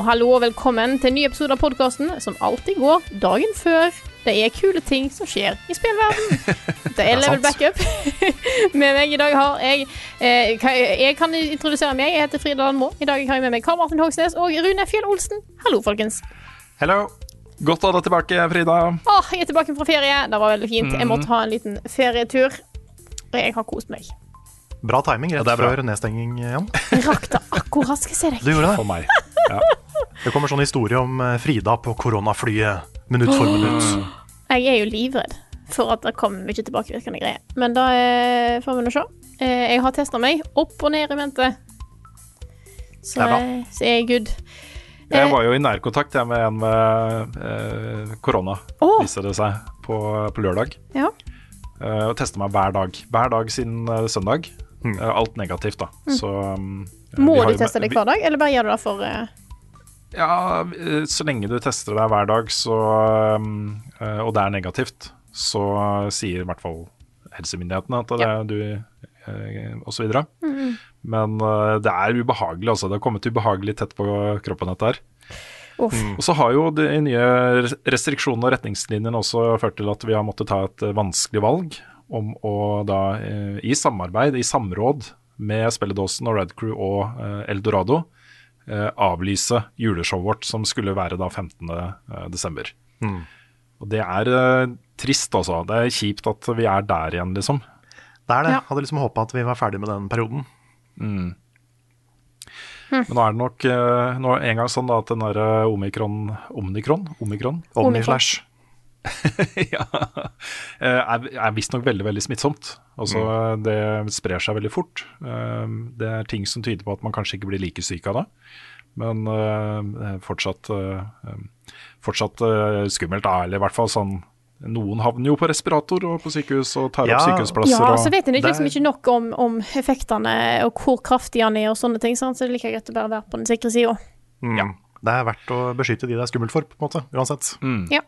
Og hallo og velkommen til en ny episode av podkasten som alltid går dagen før det er kule ting som skjer i spillverden. Det er level backup. med meg i dag har jeg eh, kan- Jeg kan introdusere meg. Jeg heter Frida Landmo. I dag har jeg med meg Karl Martin Hogsnes og Rune Fjell Olsen. Hallo, folkens. Hello. Godt å ha deg tilbake, Frida. Åh, jeg er tilbake fra ferie. Det var veldig fint. Jeg måtte ha en liten ferietur. Og jeg har kost meg. Bra timing rett det er før nedstenging. Jeg rakk det akkurat, skal jeg se deg. Du gjorde det. For meg. Ja. Det kommer sånn historie om eh, Frida på koronaflyet minutt for minutt. Jeg er jo livredd for at det kommer mye tilbakevirkende greier. Men da eh, får vi nå se. Eh, jeg har testa meg opp og ned i mente. Så, så så er good. Jeg var jo i nærkontakt jeg, med en med eh, korona, oh. viser det seg, på, på lørdag. Ja. Eh, og testa meg hver dag. Hver dag siden søndag. Mm. Alt negativt, da. Så um, Må du teste deg hver dag, eller bare gjør du det for Ja, eh, så lenge du tester deg hver dag, så um, eh, Og det er negativt, så sier i hvert fall helsemyndighetene at det er du osv. så videre. Men eh, det er ubehagelig, altså. Det har kommet ubehagelig tett på kroppen, dette her. Mm. Og så har jo de nye restriksjonene og retningslinjene også ført til at vi har måttet ta et eh, vanskelig valg om å da eh, i samarbeid, i samråd med spilledåsen og Red Crew og eh, Eldorado eh, avlyse juleshowet vårt som skulle være da 15. eh. Mm. Og det er eh, trist, altså. Det er kjipt at vi er der igjen, liksom. Det er det. Ja. Hadde liksom håpa at vi var ferdig med den perioden. Men nå er det nok eh, nå en gang sånn da at den derre omikron Omikron? Omikron? Omikron. Ja, eh, er, er visstnok veldig veldig smittsomt. Altså, Det sprer seg veldig fort. Eh, Det er ting som tyder på at man kanskje ikke blir like syk av det. Men eh, fortsatt, fortsatt skummelt, da. Eller i hvert fall sånn Noen havner jo på respirator og på sykehus og tar Ja. opp sykehusplasser. Ja, så vet en liksom ikke nok om, om effektene og hvor kraftig han er og sånne ting, sant? så det er like greit å bare være på den sikre sida. Mm. Det er verdt å beskytte de det er skummelt for, på en måte. Uansett. Ja.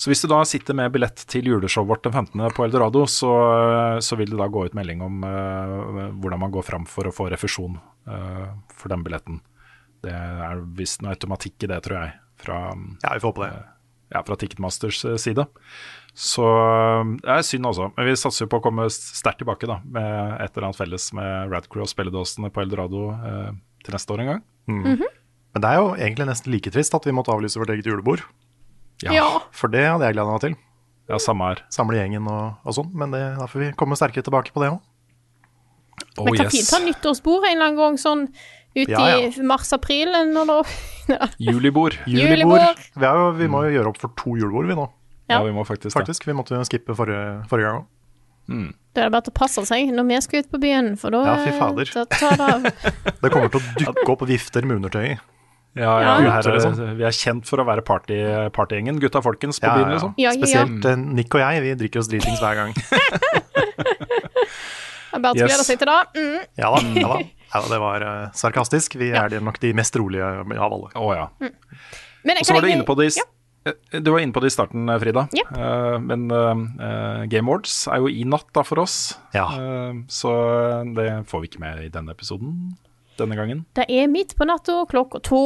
Så hvis du da sitter med billett til juleshowet vårt den 15. på Eldorado, så, så vil det da gå ut melding om uh, hvordan man går fram for å få refusjon uh, for den billetten. Det er visst noe automatikk i det, tror jeg, fra, Ja, vi får håpe det. ja, fra Ticketmasters eh, side. Så eh, det er synd også. Men vi satser jo på å komme sterkt tilbake da, med et eller annet felles med Radcrew og spilledåsene på Eldorado eh, til neste år en gang. Men det er jo egentlig nesten like trist at vi måtte avlyse vårt eget julebord. Ja. For det hadde jeg gleda meg til. ja samme her. Samle gjengen og, og sånn. Men det, da får vi komme sterkere tilbake på det òg. Oh, Men kan yes. fint ta nyttårsbord en eller annen gang sånn ut Ja, ja. i mars-april det Julibord. Vi, er jo, vi må jo gjøre opp for to julebord, vi nå. Ja, Ja. vi må faktisk. Faktisk. Vi måtte jo skippe forrige, forrige gang òg. Da er det bare til å passe seg når vi skal ut på byen, for da Ja, fy fader. da tar det av. Det kommer til å dukke opp vifter med undertøy i. Ja, ja, Ja. vi, er, liksom. vi er kjent for å være party, partygjengen. Gutta folkens på Ja, byen, liksom. Ja, ja, ja. Spesielt eh, Nick og jeg, vi drikker oss dritings hver gang. Det er bare å Yes. glede seg til det. Mm. Ja da, ja da. Ja, da, det var uh, sarkastisk. Vi Ja. er nok de mest rolige av alle. Å ja. mm. Og så var du inne på det i, Ja. du var inne på det i starten, eh, Frida. Yep. Uh, men uh, Game Awards er jo i natt da for oss. Ja. Eh, så det får vi ikke med i denne episoden denne gangen. Det er midt på natta, klokka to.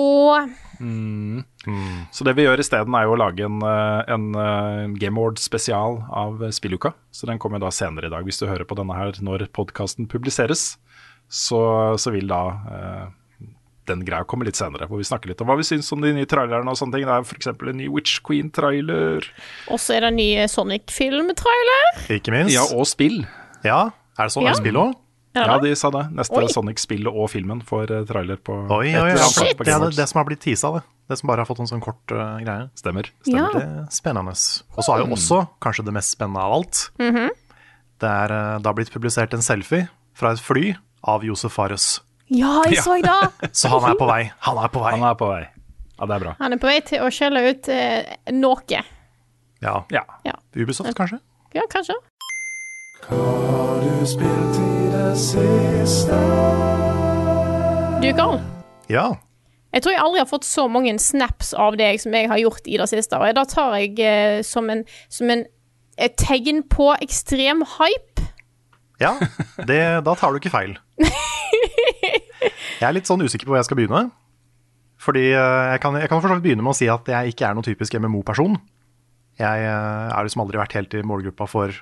Så det vi gjør isteden er jo å lage en, eh, en eh, Game Awards spesial av spilluka. Så den kommer da senere i dag. Hvis du hører på denne her når podkasten publiseres, så, så vil da eh, den greia komme litt senere. Hvor vi snakker litt om hva vi syns om de nye trailerne og sånne ting. Det er f.eks. en ny Witch Queen-trailer. Og så er det en ny Sonic-film-trailer. Ikke minst. Ja, og spill. Ja, Er det sånn? Ja. Er det spill òg? Er Ja, de sa det. Neste Sonic-spillet og filmen får eh, trailer på Oi, oi, oi. Shit. på Det er det, det som har blitt teasa, det. Det som bare har fått en sånn kort uh, greie. Stemmer. Ja. Det er spennende. Og så har jo også, kanskje det mest spennende av alt, det, er, eh, det har blitt publisert en selfie fra et fly av Josef Fares. ja, jeg så det! Så han er på vei. Han er på vei. Han er på vei. Ja, det er bra. Han er på vei til å skjelle ut eh, noe. Ja. Ja. Ja, Ubisoft, kanskje? ja kanskje. Du, Karl. Ja. Jeg tror jeg aldri har fått så mange snaps av deg som jeg har gjort i det siste. Og da tar jeg eh, som en, som en et tegn på ekstrem hype. Ja, det, da tar du ikke feil. Jeg er litt sånn usikker på hvor jeg skal begynne. Fordi eh, jeg kan, jeg kan for så vidt begynne med å si at jeg ikke er noen typisk MMO-person. Jeg eh, har liksom aldri vært helt i målgruppa for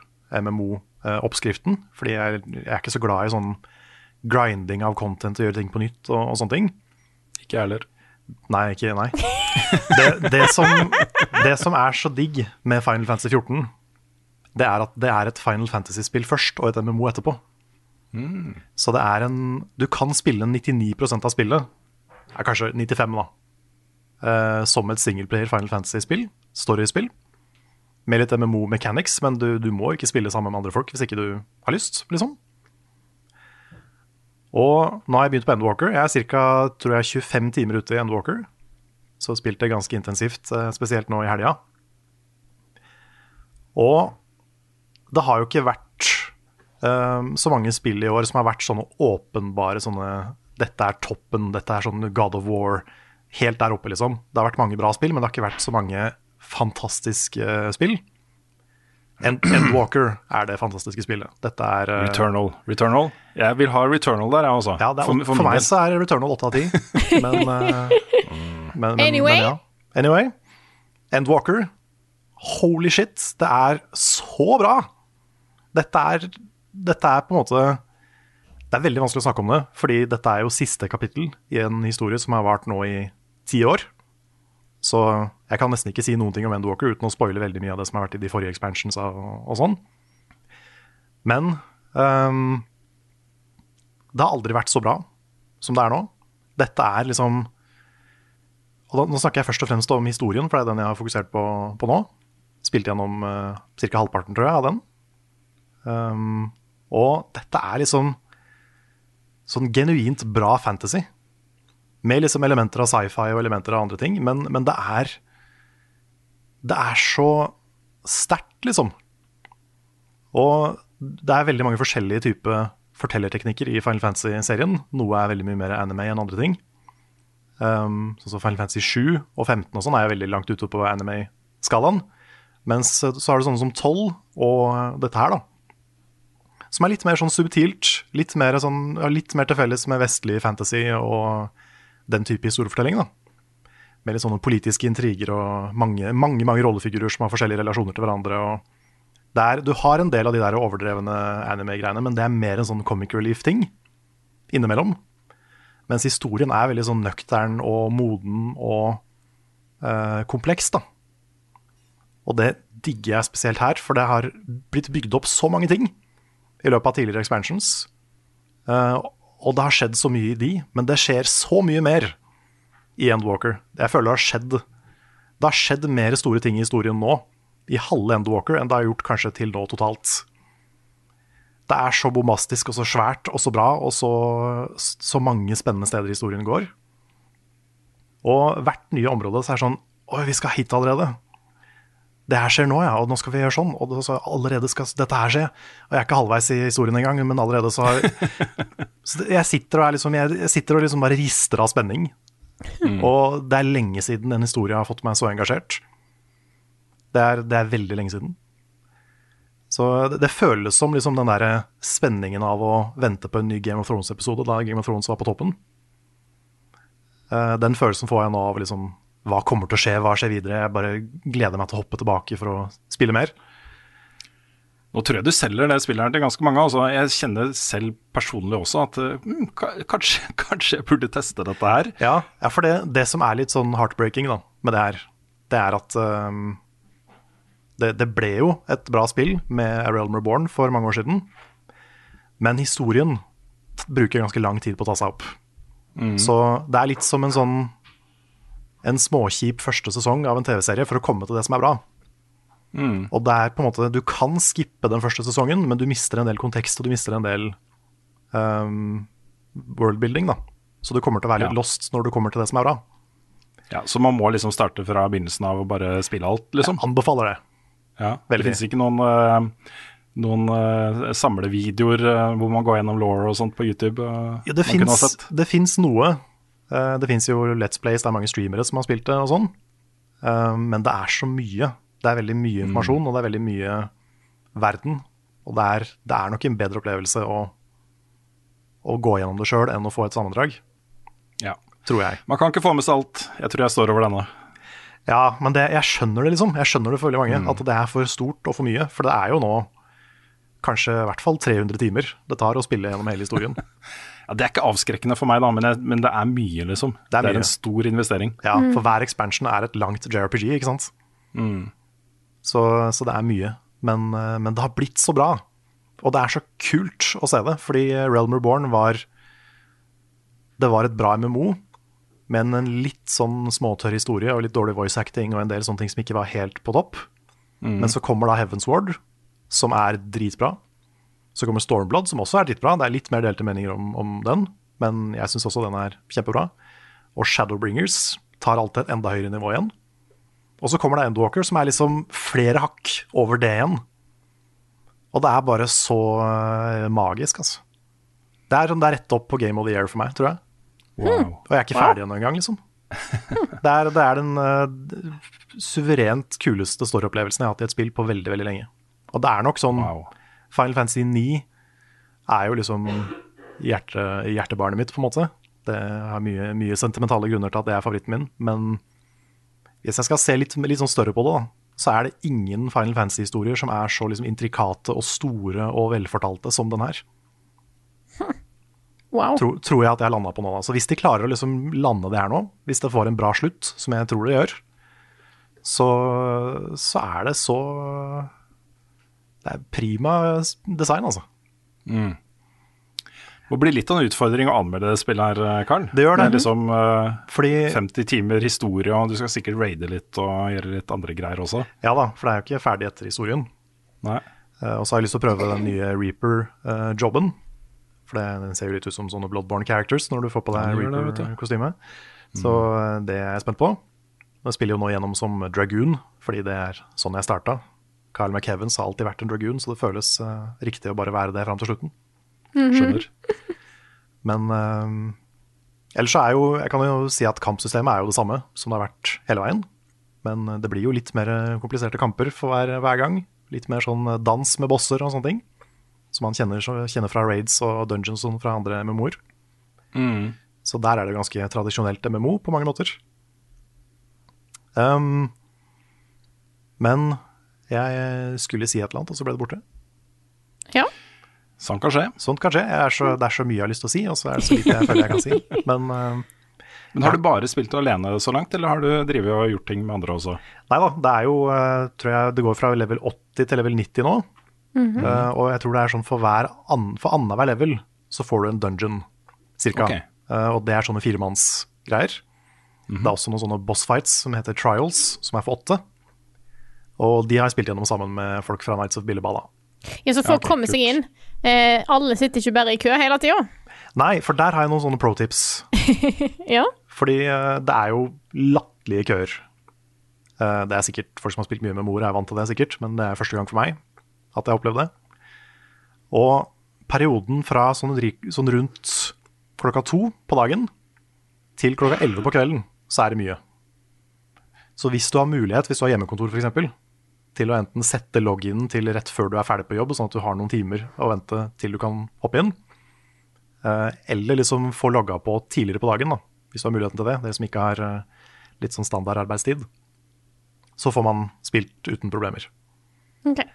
MMO-oppskriften. Fordi jeg, jeg er ikke så glad i sånn grinding av content og gjøre ting på nytt og, og sånne ting. Ikke jeg heller. Nei, ikke nei. Det, det, som, det som er så digg med Final Fantasy 14, det er at det er et Final Fantasy-spill først og et MMO etterpå. Så det er en Du kan spille 99% av spillet, er kanskje 95 da, uh, som et singleplayer Final Fantasy-spill, story-spill, med litt MMO-mechanics, men du, du må ikke spille sammen med andre folk hvis ikke du har lyst, liksom. Og nå har jeg begynt på Endwalker. Jeg er ca. 25 timer ute i Endwalker. Så spilte jeg ganske intensivt, eh, spesielt nå i helga. Og det har jo ikke vært um, så mange spill i år som har vært sånne åpenbare sånne Dette er toppen, dette er sånn God of War. Helt der oppe, liksom. Det har vært mange bra spill, men det har ikke vært så mange fantastiske uh, spill. End Endwalker er det fantastiske spillet. Dette er uh, Returnal. Returnal. Jeg vil ha Returnal der, jeg også. Ja, er, for, min meg så er Returnal 8 av 10. Men, uh, men, men, Anyway. men ja. Anyway. Endwalker. Holy shit, det er så bra! Dette er, dette er på en måte Det er veldig vanskelig å snakke om det, fordi dette er jo siste kapittel i en historie som har vart nå i ti år. Så jeg kan nesten ikke si noen ting om Endwalker uten å spoile veldig mye av det som har vært i de forrige expansions og, og sånn. Men um, det har aldri vært så bra som det er nå. Dette er liksom og da, Nå snakker jeg først og fremst om historien, for det er den jeg har fokusert på, på nå. Spilte gjennom uh, ca. halvparten, tror jeg, av den. Um, og dette er liksom sånn genuint bra fantasy. Med liksom elementer av sci-fi og elementer av andre ting, men, men det er Det er så sterkt, liksom. Og det er veldig mange forskjellige typer fortellerteknikker i Final Fantasy-serien. Noe er veldig mye mer anime enn andre ting. Um, sånn som Final Fantasy 7 og 15 og sånn er jeg veldig langt ute på anime-skalaen. Mens så er det sånne som 12 og dette her, da. Som er litt mer sånn subtilt. Litt mer, sånn, litt mer til felles med vestlig fantasy og den type historiefortelling. da. Med litt sånne politiske intriger og mange, mange, mange rollefigurer som har forskjellige relasjoner til hverandre. og det er, du har en del av de der overdrevne anime-greiene, men det er mer en sånn comic relief-ting innimellom. Mens historien er veldig sånn nøktern og moden og eh, kompleks, da. Og det digger jeg spesielt her, for det har blitt bygd opp så mange ting i løpet av tidligere expansions. Eh, og det har skjedd så mye i de, men det skjer så mye mer i Endwalker. Jeg føler det har skjedd Det har skjedd mer store ting i historien nå, i halve Endwalker, enn det har gjort kanskje til nå totalt. Det er så bombastisk og så svært og så bra, og så, så mange spennende steder historien går. Og hvert nye område så er sånn Oi, vi skal hit allerede. Det her skjer nå, ja, og nå skal vi gjøre sånn. Og så allerede skal dette her skje. Og jeg er ikke halvveis i historien engang, men allerede så har så Jeg sitter og, er liksom, jeg, sitter og liksom bare rister av spenning. Og det er lenge siden en historie har fått meg så engasjert. Det er, det er veldig lenge siden. Så det, det føles som liksom den der spenningen av å vente på en ny Game of Thrones-episode da Game of Thrones var på toppen. Eh, Den følelsen får jeg nå av liksom hva kommer til å skje, hva skjer videre. Jeg bare gleder meg til å hoppe tilbake for å spille mer. Nå tror jeg du selger det spillet her til ganske mange. Altså, jeg kjenner selv personlig også at mm, kanskje, kanskje jeg burde teste dette her. Ja, ja for det, det som er litt sånn heartbreaking da, med det her, det er at um, det, det ble jo et bra spill med A Realm Reborn for mange år siden. Men historien bruker ganske lang tid på å ta seg opp. Så det er litt som en sånn en småkjip første sesong av en TV-serie for å komme til det som er bra. Og det er på en måte Du kan skippe den første sesongen, men du mister en del kontekst og du mister en del um, worldbuilding. da Så du kommer til å være litt Ja. lost når du kommer til det som er bra. Ja, så man må liksom starte fra begynnelsen av og bare spille alt, liksom? Anbefaler det. Ja. Det Veldig. finnes ikke noen, uh, noen uh, samlevideoer uh, hvor man går gjennom law og sånt på YouTube? Uh, Ja, det det fins noe. Eh, det fins jo Let's Plays, det er mange streamere som har spilt det og sånn. Eh, men det er så mye. Det er veldig mye informasjon, og det er veldig mye verden. Og det er, det er nok en bedre opplevelse å, å gå gjennom det sjøl enn å få et sammendrag, Ja. tror jeg. Man kan ikke få med seg alt. Jeg tror jeg står over denne. Ja, men det, jeg skjønner det, liksom. Jeg skjønner det for veldig mange. At det er for stort og for mye. For det er jo nå kanskje i hvert fall 300 timer det tar å spille gjennom hele historien. Ja, det er ikke avskrekkende for meg, da, men, jeg, men det er mye, liksom. Det er Det er, en stor investering. Ja, for hver expansion er et langt JRPG, ikke sant? Så, så det er mye. Men, eh, men det har blitt så bra. Og det er så kult å se det, fordi Realm Reborn var Det var et bra MMO, men en litt sånn småtørr historie og litt dårlig voice acting og en del sånne ting som ikke var helt på topp. Men så kommer da Heaven's Ward, som er dritbra. Så kommer Stormblood, som også er dritbra. Det er litt mer delte meninger om, om den, men jeg syns også den er kjempebra. Og Shadowbringers tar alltid et enda høyere nivå igjen. Og så kommer det Endwalker, som er liksom flere hakk over det igjen. Og det er bare så eh, magisk, altså. Det er, det er rett opp på Game of the Year for meg, tror jeg. Wow. Og jeg er ikke ferdig ennå engang, liksom. Det er, det er den uh, suverent kuleste storyopplevelsen jeg har hatt i et spill på veldig, veldig lenge. Og det er nok sånn wow. Final Fantasy 9 er jo liksom hjerte, hjertebarnet mitt, på en måte. Det har mye, mye sentimentale grunner til at det er favoritten min. Men hvis jeg skal se litt, litt sånn større på det, da, så er det ingen Final Fantasy-historier som er så liksom intrikate og store og velfortalte som den her. Wow. Tro, tror jeg at jeg landa på nå. Så hvis de klarer å liksom lande det her nå, hvis det får en bra slutt, som jeg tror det gjør, så, så er det så Det er prima design, altså. Det må bli litt av en utfordring å anmelde det spillet her, eh, Karl. Det gjør det. er liksom uh, Fordi 50 timer historie, og du skal sikkert raide litt og gjøre litt andre greier også. Ja da, for det er jo ikke ferdig etter historien. Nei. Uh, og så har jeg lyst til å prøve den nye Reaper-jobben. for det, den ser jo litt ut som sånne Bloodborne characters når du får på deg det det. Reaper-kostyme. Så eh, det er jeg spent på. Jeg spiller jo nå gjennom som Dragoon, fordi det er sånn jeg starta. Kyle McKevans har alltid vært en Dragoon, så det føles uh, riktig å bare være det fram til slutten. Skjønner. Men uh, ellers så er jo Jeg kan jo si at kampsystemet er jo det samme som det har vært hele veien. Men eh, det blir jo litt mer kompliserte kamper for hver, hver gang. Litt mer sånn dans med bosser og sånne ting. Som man kjenner, kjenner fra raids og dungeons og fra andre MMO-er. Mm. Så der er det ganske tradisjonelt MMO på mange måter. Um, men jeg skulle si et eller annet, og så ble det borte. Ja. Sånn kan skje. Sånt kan skje. Jeg er så, det er så mye jeg har lyst til å si, og så er det så lite jeg føler jeg kan si. Men uh, Men har du bare spilt alene så langt, eller har du drevet og gjort ting med andre også? Nei da, det er jo uh, tror jeg det går fra level 80 til level 90 nå. Uh, og jeg tror det er sånn for hver an, for annenhver level så får du en dungeon, cirka. Okay. Uh, og det er sånne firemannsgreier. Det er også noen sånne boss fights som heter trials, som er for åtte. Og de har jeg spilt gjennom sammen med folk fra Nights of Billeballa. ja, så for Ja, ok, å komme seg inn eh, Alle sitter ikke bare i kø hele tida. Nei, for der har jeg noen sånne pro tips. Ja. Fordi eh, det er jo latterlige køer. Eh, det er sikkert folk som har spilt mye med mor, er vant til det sikkert, men det er første gang for meg at jeg har opplevd det. Og perioden fra sånn, sånn rundt klokka to på dagen til klokka elleve på kvelden, så er det mye. Så hvis du har mulighet, hvis du har hjemmekontor f.eks., til å enten sette loginen til rett før du er ferdig på jobb, sånn at du har noen timer å vente til du kan hoppe inn, eh, eller liksom få logga på tidligere på dagen, da, hvis du har muligheten til det, dere som ikke har eh, litt sånn standard arbeidstid, så får man spilt uten problemer. Okay.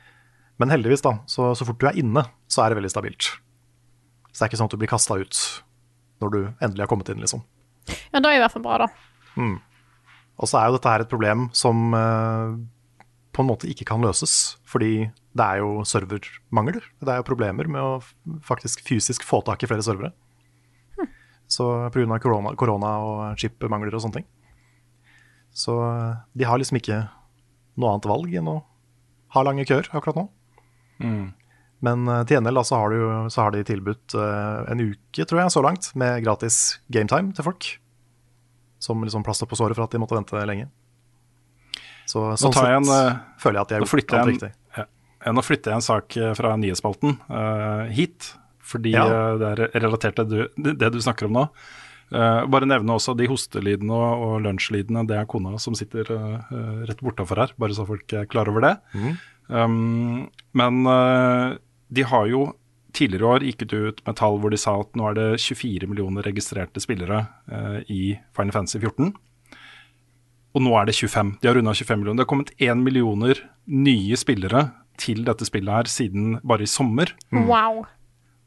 Men heldigvis, da, så, så fort du er inne, så er det veldig stabilt. Så det er ikke sånn at du blir kasta ut når du endelig har kommet inn, liksom. Ja, da er i hvert fall bra, da. Og så er jo dette her et problem som eh, på en måte ikke kan løses, fordi det er jo servermangel. Det er jo problemer med å faktisk fysisk få tak i flere servere. Så pga. Korona, korona og chipmangler og sånne ting. Så eh, de har liksom ikke noe annet valg enn å ha lange køer akkurat nå. Men eh, til gjengjeld så har, så har de tilbudt eh, en uke, tror jeg, så langt, med gratis gametime til folk. Som liksom plaster på såret for at de måtte vente lenge. Så sånn jeg sett en, eh, føler jeg at de har Nå gjort alt jeg riktig. ja, nå flytter jeg en sak eh, fra nyhetsspalten uh, hit, fordi Ja. det er relatert til du, det du snakker om nå. Uh, bare nevne også de hostelydene og, og lunsjlydene. Det er kona som sitter uh, rett bortafor her, bare så folk er klar over det. Um, men de har jo tidligere år gikk ut med tall hvor de sa at nå er det 24 millioner registrerte spillere eh, i Final Fantasy 14. Og nå er det 25. De har runda 25 millioner. Det har kommet 1 millioner nye spillere til dette spillet her siden bare i sommer. Wow.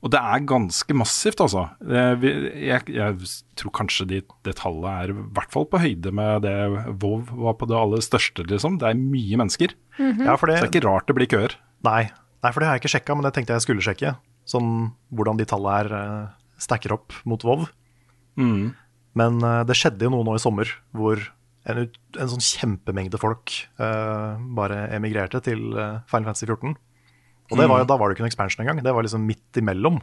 Og det er ganske massivt, altså. Jeg, jeg tror kanskje de, det tallet er i hvert fall på høyde med det Vov var på det aller største, liksom. Det er mye mennesker. Ja, for Så det er ikke rart det blir køer. nei, nei, for det har jeg ikke sjekka, men det tenkte jeg skulle sjekke. Sånn hvordan de tallene her eh, stacker opp mot WoW. Men eh, det skjedde jo noe nå i sommer hvor en, ut, en sånn kjempemengde folk uh, bare emigrerte til uh, Final Fantasy 14. Og det var, da var det ikke noen expansion engang, det var liksom midt imellom.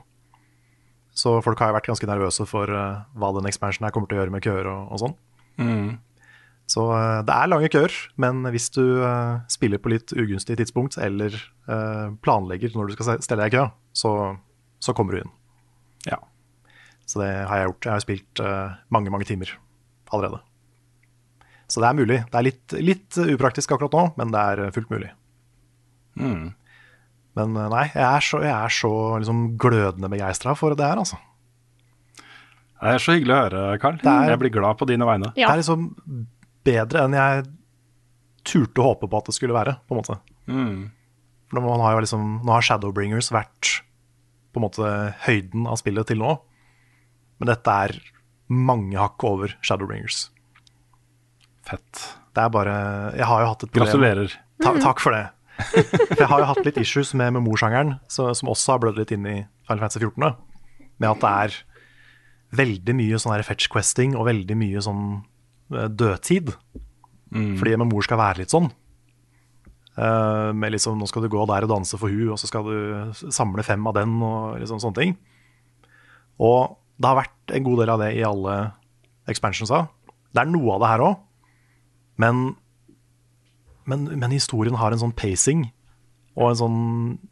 Så folk har jo vært ganske nervøse for uh, hva den expansionen her kommer til å gjøre med køer og, og sånn. Så eh, det er lange køer, men hvis du spiller på litt ugunstig tidspunkt eller planlegger når du skal stelle deg i kø, så, så kommer du inn. Ja. Så det har jeg gjort. Jeg har spilt mange, mange timer allerede. Så det er mulig. Det er litt, litt upraktisk akkurat nå, men det er fullt mulig. Men eh, nei, jeg er så, jeg er så liksom glødende begeistra for det her, altså. Det er så hyggelig å høre, Carl. er- Jeg blir glad på dine vegne. Ja. Det er liksom bedre enn jeg turte å håpe på at det skulle være, på en måte. For man har jo liksom, nå har Shadowbringers vært på en måte høyden av spillet til nå. Men dette er mange hakk over Shadowbringers. Fett. Det er bare Jeg har jo hatt et problem Gratulerer. Ta, takk for det. For jeg har jo hatt litt issues med memorsjangeren, som også har blødd litt inn i Final Fantasy 14. da. Med at det er veldig mye sånn her fetch questing og veldig mye sånn dødtid. dødtid. Fordi memor skal være litt sånn. Uh, med liksom, nå skal du gå der og danse for hun, og så skal du samle fem av den, og liksom sånne ting. Og det har vært en god del av det i alle expansionsa. Det er noe av det her òg, men men, men historien har en sånn pacing og en sånn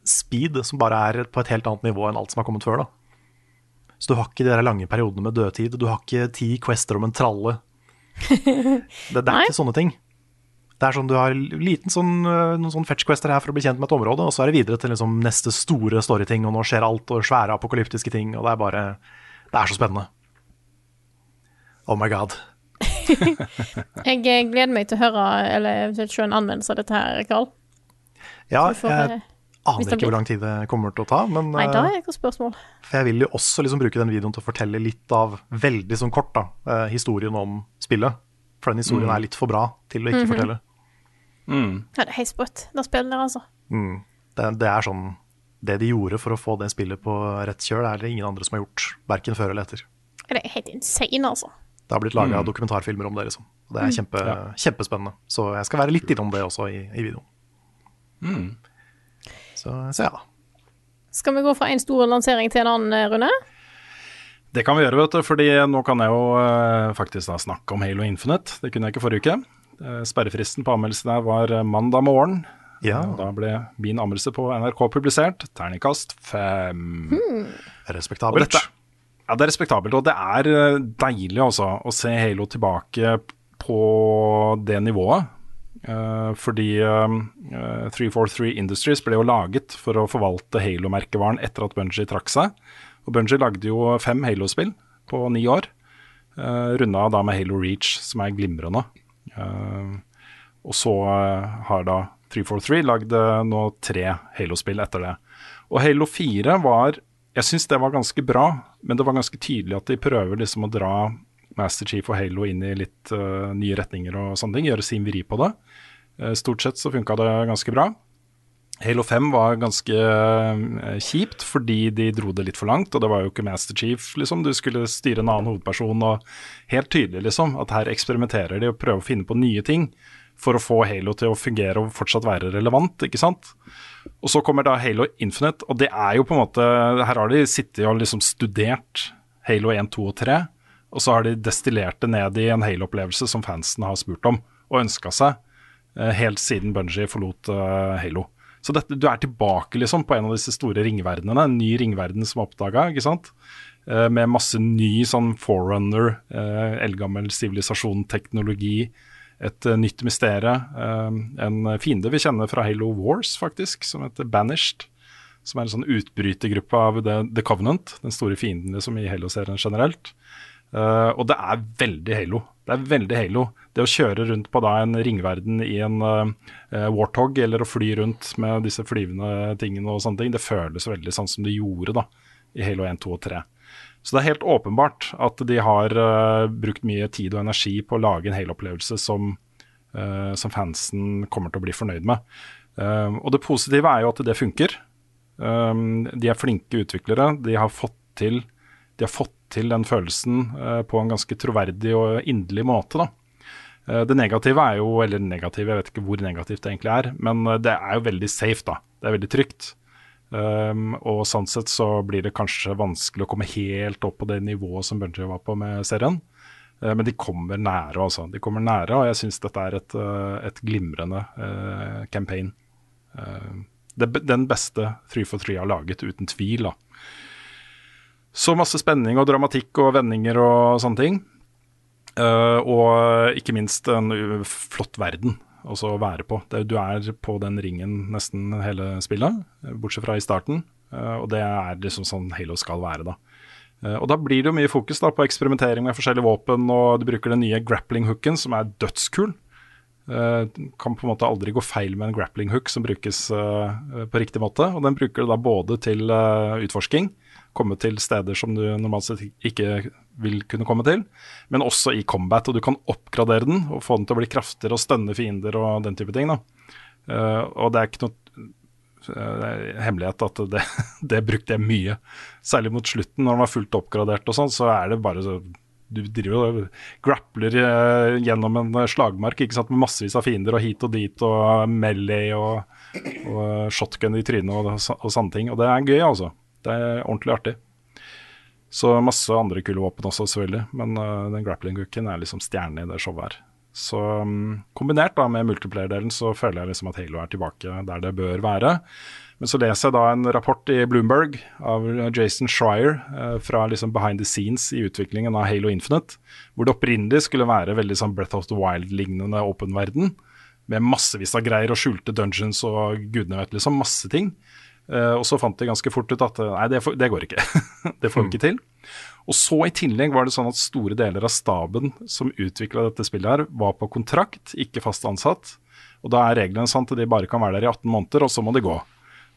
speed som bare er på et helt annet nivå enn alt som har kommet før. da. Så du har ikke de der lange periodene med dødtid, du har ikke ti quester om en tralle. Det, det er ikke sånne ting. Det er sånn Du har liten sånn, øh, noen sånn fetch-quester her for å bli kjent med et område, og så er det videre til liksom neste store storyting, og nå skjer alt, og svære apokalyptiske ting, og det er bare Det er så spennende. Oh my god. Jeg eh, gleder meg til å høre, eller eventuelt se en anmeldelse av dette her, Karl. Ja, får, jeg eh, aner ikke hvor lang tid det kommer til å ta, men Nei, da øh, er det et spørsmål. For jeg vil jo også liksom bruke den videoen til å fortelle litt av, veldig sånn kort, da, eh, historien om spillet. For den historien er litt for bra til å ikke fortelle. Ja, det er helt sprøtt, det spillet der, altså. Det, det er sånn Det de gjorde for å få det spillet på rett kjøl, er det ingen andre som har gjort. Verken før eller etter. Det er helt insane, altså. Det har blitt laga dokumentarfilmer om det, liksom. Og det er kjempe, kjempespennende. Så jeg skal være litt innom det også i, i videoen. Så, så ja. Skal vi gå fra en stor lansering til en annen, runde? Rune? Det kan vi gjøre, vet du, fordi nå kan jeg jo eh, faktisk da snakke om Halo Infinite. Det kunne jeg ikke forrige uke. Eh, sperrefristen på anmeldelse der var eh, mandag morgen. ja. Da ble min anmeldelse på NRK publisert. Terningkast fem. Hmm. Respektabelt. dette, ja, det er respektabelt, og det er eh, deilig også, å se Halo tilbake på det nivået. Uh, fordi eh, eh, 343 Industries ble jo laget for å forvalte Halo-merkevaren etter at Bungie trakk seg. Og Bungie lagde jo fem Halo-spill på ni år. Uh, Runda da med Halo Reach, som er glimrende. Uh, og så har da 343 lagd nå tre Halo-spill etter det. Og Halo 4 var Jeg syns det var ganske bra, men det var ganske tydelig at de prøver liksom å dra Master Chief og Halo inn i litt uh, nye retninger og sånne ting. Gjøre sin vri på det. Uh, stort sett så funka det ganske bra. Halo 5 var ganske uh, kjipt fordi de dro det litt for langt, og det var jo ikke Master Chief, liksom. Du skulle styre en annen hovedperson, og helt tydelig, liksom, at her eksperimenterer de og prøver å finne på nye ting for å få Halo til å fungere og fortsatt være relevant, ikke sant. Og så kommer da Halo Infinite, og det er jo på en måte Her har de sittet og liksom studert Halo 1, 2 og 3, og så har de destillert det ned i en Halo-opplevelse som fansen har spurt om og ønska seg, eh, helt siden Bungie forlot uh, Halo. Så dette, du er tilbake liksom på en av disse store ringverdenene, en ny ringverden som er oppdaga, ikke sant. Uh, med masse ny sånn forerunner, eldgammel sivilisasjon-teknologi, et uh, nytt mysterium. en fiende vi kjenner fra Halo Wars, faktisk, som heter Banished. Som er en sånn utbrytergruppe av The, Covenant, den store fienden liksom, i Halo-serien generelt. og det er veldig Halo. Det er veldig Halo. Det å kjøre rundt på da en ringverden i en Warthog, eller å fly rundt med disse flyvende tingene og sånne ting, det føles veldig sånn som det gjorde da i Halo 1, 2 og 3. Så det er helt åpenbart at de har uh, brukt mye tid og energi på å lage en Halo-opplevelse som, uh, som, fansen kommer til å bli fornøyd med. og det positive er jo at det funker. De er flinke utviklere. De har fått til, har fått til den følelsen uh, på en ganske troverdig og inderlig måte. da. Uh, det negative er jo, eller negative, jeg vet ikke hvor negativt det egentlig er, men uh, det er jo veldig safe, da. Det er veldig trygt. Um, og sånn sett så blir det kanskje vanskelig å komme helt opp på det nivået som Bunji var på med serien. men de kommer nære, altså. De kommer nære, og jeg syns dette er et, et glimrende campaign. Det, den beste 3 for 3 har laget, uten tvil. da. Så masse spenning og dramatikk og vendinger og sånne ting. Uh, og ikke minst en flott verden også å være på. Det, du er på den ringen nesten hele spillet, bortsett fra i starten. Uh, og det er liksom sånn Halo skal være, da. Uh, og da blir det jo mye fokus da på eksperimentering med forskjellige våpen, og du bruker den nye grappling-hooken, som er dødskul. kan på en måte aldri gå feil med en grappling hook som brukes på riktig måte. Og den bruker du da både til utforsking, komme til steder som du normalt sett ikke vil kunne komme til, men også i combat. Og du kan oppgradere den og få den til å bli kraftigere og stønne fiender og den type ting. Uh, og det er ikke noe uh, hemmelighet at det, det, brukte jeg mye. Særlig mot slutten, når den var fullt oppgradert og sånn, så er det bare så du driver og grappler uh, gjennom en slagmark ikke sant, med massevis av fiender og hit og dit og melee og, og shotgun i trynet og, og, sånne ting. Og det er gøy, altså. Det er ordentlig artig. Så masse andre kule våpen også, selvfølgelig. Men uh, den grappling-hooken er liksom stjernen i det showet her. Så um, kombinert da med multiplayer-delen så føler jeg liksom at Halo er tilbake der det bør være. Men så leser jeg da en rapport i Bloomberg av Jason Schreier uh, fra liksom behind the scenes i utviklingen av Halo Infinite, hvor det opprinnelig skulle være veldig sånn Breath of the Wild-lignende åpen verden. Med massevis av greier og skjulte dungeons og gudene vet liksom, masse ting. Uh, og så fant de ganske fort ut at eh, nei, det, for, det går ikke. det får vi ikke til. Og så i tillegg var det sånn at store deler av staben som utvikla dette spillet her, var på kontrakt, ikke fast ansatt. Og da er reglene sånn at de bare kan være der i 18 måneder, og så må de gå.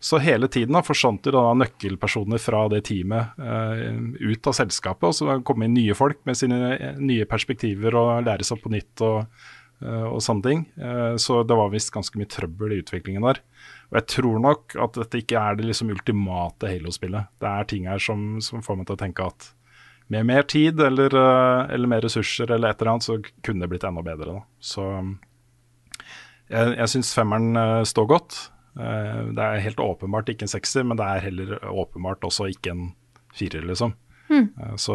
Så hele tiden da forsvant det da nøkkelpersoner fra det teamet uh, ut av selskapet. Og så kom inn nye folk med sine nye perspektiver og lære seg på nytt og, og sånne ting. så det var visst ganske mye trøbbel i utviklingen der. Og jeg tror nok at dette ikke er det liksom ultimate Halo-spillet. Det er ting her som, som, får meg til å tenke at med mer tid eller, eh, eller, mer ressurser eller et eller annet, så kunne det blitt enda bedre. Da. Så jeg, jeg syns femmeren uh, står godt. Det er helt åpenbart ikke en sekser, men det er heller åpenbart også ikke en firer, liksom. Mm. Så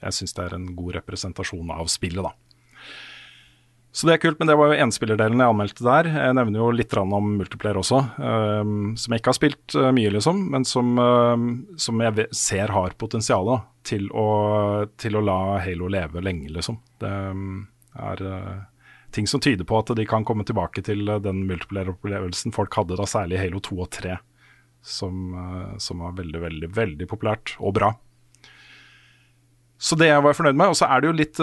jeg syns det er en god representasjon av spillet, da. Så det er kult, men det var jo enspillerdelen jeg anmeldte der. Jeg nevner jo litt om multiplayer også, um, som jeg ikke har spilt uh, mye, liksom, men som, um, som jeg ser har potensial til, til, å, la Halo leve lenge, liksom. Det um, er uh, ting som tyder på at de kan komme tilbake til den multiplayer-opplevelsen folk hadde da, særlig Halo 2 og 3, som, som var veldig, veldig, veldig populært og bra. Så det var jeg fornøyd med. Og så er det jo litt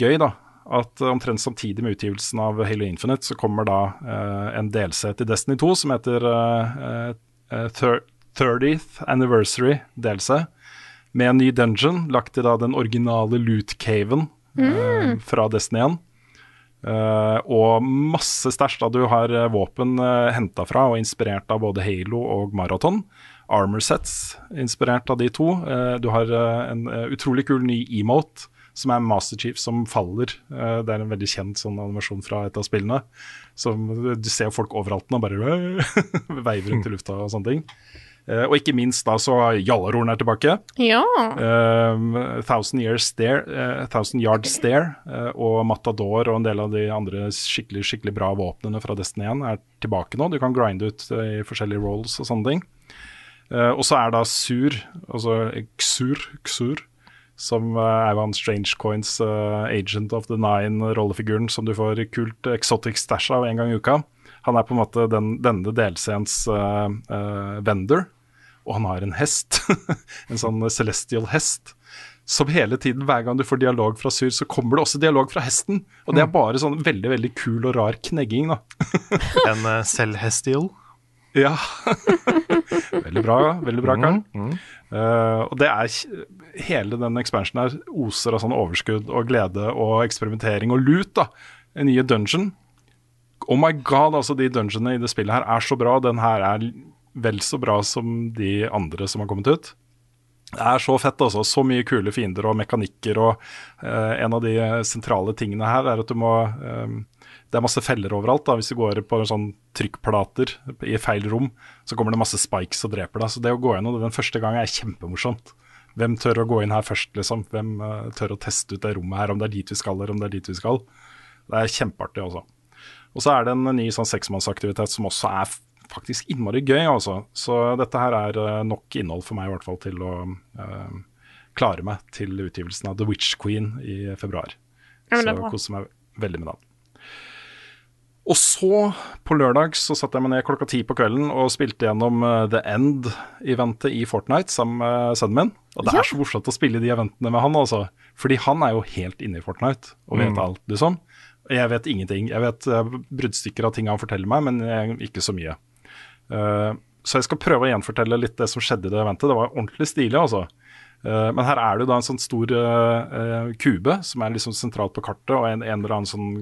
gøy, da at omtrent samtidig med utgivelsen av Halo Infinite, så kommer da uh, en DLC til Destiny 2 som heter uh, uh, 30th Anniversary DLC, med en ny dungeon lagt til da den originale loot caven mm. fra Destiny 1. Uh, og masse stæsj. da Du har uh, våpen uh, henta fra og inspirert av både Halo og Marathon. Armor sets inspirert av de to. Uh, du har en utrolig kul ny emote som er Master Chief som faller. det er en veldig kjent sånn animasjon fra et av spillene. Som, du ser folk overalt nå bare veiver rundt i lufta og sånne ting. Uh, og ikke minst da så Jallarhorn er tilbake. Ja. Uh, Thousand, Stare, uh, Thousand Yard Stare og Matador og en del av de andre skikkelig skikkelig bra våpnene fra Destiny 1 er tilbake nå. Du kan grinde ut i forskjellige rolls og sånne ting. og så er da Sur, altså Xur, Xur som er jo han Strange Coins Agent of the Nine-rollefiguren som du får kult exotic stæsj av en gang i uka. Han er på en måte den, denne delscenes vendor og han har en hest. en sånn celestial hest. Som hele tiden, hver gang du får dialog fra Syr, så kommer det også dialog fra hesten. Og det er mm. bare sånn veldig veldig kul og rar knegging, da. en uh, selvhestial? Ja. veldig bra, veldig bra Karl. Mm, mm. uh, og det er Hele den expansionen her oser av sånn overskudd og glede og eksperimentering og lut. da. En nye dungeon. Oh my god, altså de dungeonene i det spillet her er så bra. Den her er vel så bra som de andre som har kommet ut. Det er så fett, altså. Så mye kule fiender og mekanikker. Og uh, en av de sentrale tingene her er at du må um, Det er masse feller overalt. da, Hvis du går på sånn trykkplater i feil rom, så kommer det masse spikes og dreper deg. Så det å gå gjennom det den første gangen er kjempemorsomt. Hvem tør å gå inn her først, liksom? Hvem uh, tør å teste ut det rommet her, om det er dit vi skal, eller om det er dit vi skal? Det er kjempeartig, altså. Og så er det en ny sånn seksmannsaktivitet som også er faktisk innmari gøy, altså. Så dette her er uh, nok innhold for meg i hvert fall til å uh, klare meg til utgivelsen av The Witch Queen i februar. Ja, så koser meg veldig med den. Og så, på lørdag, så satte jeg meg ned klokka ti på kvelden og spilte gjennom uh, The End-eventet i Fortnite sammen med sønnen min. Og det ja. er så morsomt å spille de eventene med han, altså. Fordi han er jo helt inne i Fortnite og vet mm. alt, liksom. Jeg vet ingenting. Jeg vet uh, bruddstykker av ting han forteller meg, men jeg, ikke så mye. Uh, så jeg skal prøve å gjenfortelle litt det som skjedde i det eventet. Det var ordentlig stilig, altså. Uh, men her er det jo da en sånn stor uh, kube som er liksom sentralt på kartet, og en, en eller annen sånn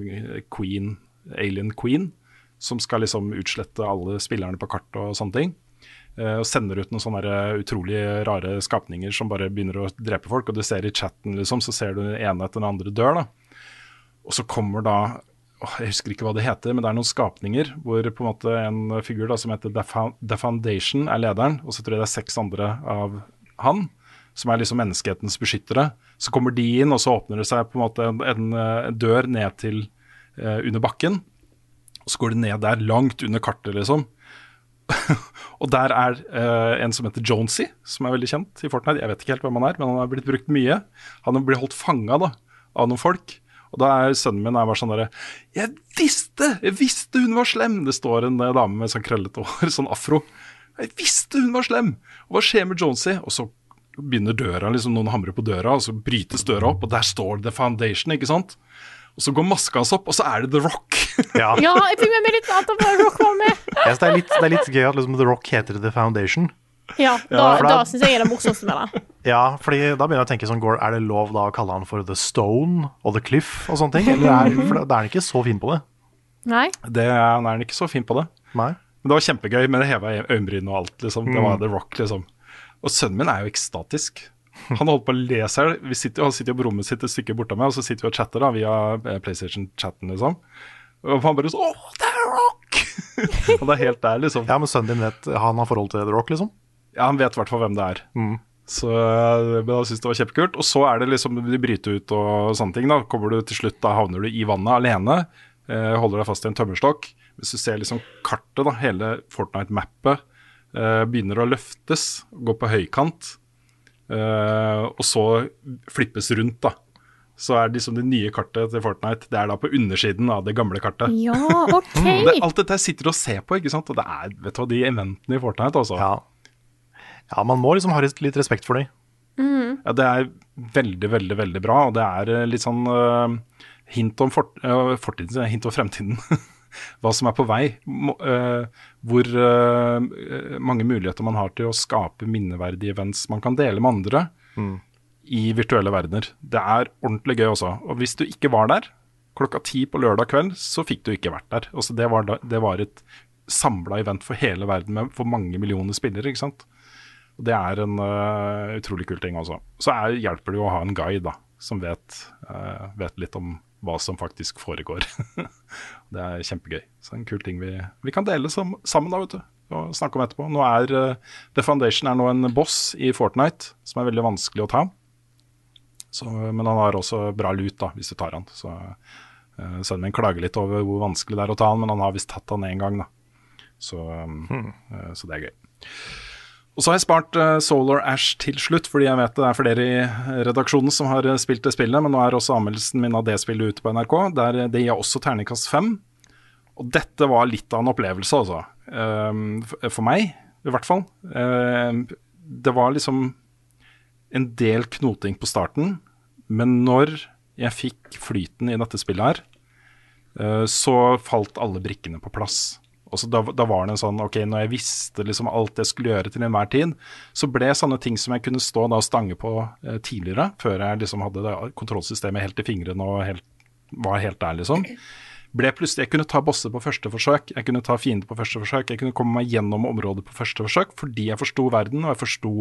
queen, alien queen, som skal liksom utslette alle spillerne på kartet og sånne ting. og sender ut noen sånne utrolig rare skapninger som bare begynner å drepe folk. Og du ser i chatten, liksom, så ser du den ene etter den andre dør, da. Og så kommer da jeg husker ikke hva det heter, men det er noen skapninger hvor på en måte en figur da, som heter The Foundation er lederen, og så tror jeg det er seks andre av han, som er liksom menneskehetens beskyttere. Så kommer de inn, og så åpner det seg på en måte en, en, en dør ned til under bakken. Og så går du ned der, langt under kartet, liksom. og der er uh, en som heter Jonesy, som er veldig kjent i Fortnite. Jeg vet ikke helt hvem han er, men han har blitt brukt mye. Han blitt holdt fanga av noen folk. Og da er sønnen min er bare sånn derre Jeg visste! Jeg visste hun var slem! Det står en eh, dame med sånn krøllete hår, sånn afro. Jeg visste hun var slem! Og hva skjer med Jonesy? Og så begynner døra, liksom noen hamrer på døra, og så brytes døra opp, og der står The Foundation, ikke sant? Og så går maska hans opp, og så er det The Rock. Ja, ja jeg fikk med meg litt at The Rock var med. yes, det, er litt, det er litt gøy at liksom The Rock heter The Foundation. Ja, da, ja, da, da syns jeg er det morsomste med det. Ja, fordi da begynner jeg å tenke sånn, Er det lov da å kalle han for The Stone og The Cliff og sånne ting? Eller er, for da er han ikke så fin på det. Nei. Det er, han er ikke så fin på det. Nei. Men det var kjempegøy med det heva øyenbryn og alt. liksom. Det var mm. The Rock, liksom. Og sønnen min er jo ekstatisk. Han holdt på å le seg Han sitter jo på rommet sitt et stykke borte meg, og så sitter vi og chatter da via eh, PlayStation-chatten, liksom. Og han bare sånn Åh, er Rock! og det er helt der, liksom. Ja, men sønnen din vet Han har forhold til The Rock, liksom? Ja, han vet i hvert fall hvem det er. Mm. Så men jeg synes det var kjempekult. Og så er det liksom de bryter ut og sånne ting. Da kommer du til slutt, da havner du i vannet alene. Eh, holder deg fast i en tømmerstokk. Hvis du ser liksom kartet, da, hele Fortnite-mappet, eh, begynner å løftes, gå på høykant, eh, og så flippes rundt, da. Så er det liksom det nye kartet til Fortnite Det er da på undersiden av det gamle kartet. Ja, ok det, Alt dette sitter du og ser på, ikke sant. Og det er vet du hva, de eventene i Fortnite, altså. Ja. Ja, man må liksom ha litt respekt for dem. Mm. Ja, det er veldig, veldig veldig bra. Og det er eh, litt sånn uh, hint om fort, uh, fortiden, hint om fremtiden. Hva som er på vei. Uh, hvor mange muligheter man har til å skape minneverdige events man kan dele med andre mm. i virtuelle verdener. Det er ordentlig gøy også. Og hvis du ikke var der, klokka ti på lørdag kveld, så fikk du ikke vært der. Altså, det, var da, det var et samla event for hele verden med for mange millioner spillere. ikke sant? Og Det er en uh, utrolig kul ting også. Så er, hjelper det jo å ha en guide da, som vet, uh, vet litt om hva som faktisk foregår. det er kjempegøy. Så en kul ting vi, vi kan dele som, sammen da, vet du. Og snakke om etterpå. Nå er uh, The Foundation er nå en boss i Fortnite som er veldig vanskelig å ta. Så, men han har også bra lut da, hvis du tar han. Så uh, Sønnen min klager litt over hvor vanskelig det er å ta han, men han har visst tatt han én gang. da. Så, um, hmm. uh, så det er gøy. Og så har jeg spart uh, Solar Ash til slutt, fordi jeg vet det er flere i redaksjonen som har spilt det spillet, men nå er også anmeldelsen min av det spillet ute på NRK. Der det gir også terningkast fem. Og dette var litt av en opplevelse, altså. Um, for meg, i hvert fall. Um, det var liksom en del knoting på starten, men når jeg fikk flyten i dette spillet her, så falt alle brikkene på plass. Og da, da, var det en sånn Ok, når jeg visste liksom alt jeg skulle gjøre til enhver tid, så ble sånne ting som jeg kunne stå da og stange på eh, tidligere, før jeg liksom hadde det kontrollsystemet helt i fingrene og helt, var helt der, liksom ble plutselig Jeg kunne ta bosser på første forsøk, jeg kunne ta fiender på første forsøk, jeg kunne komme meg gjennom området på første forsøk fordi jeg forsto verden og jeg forsto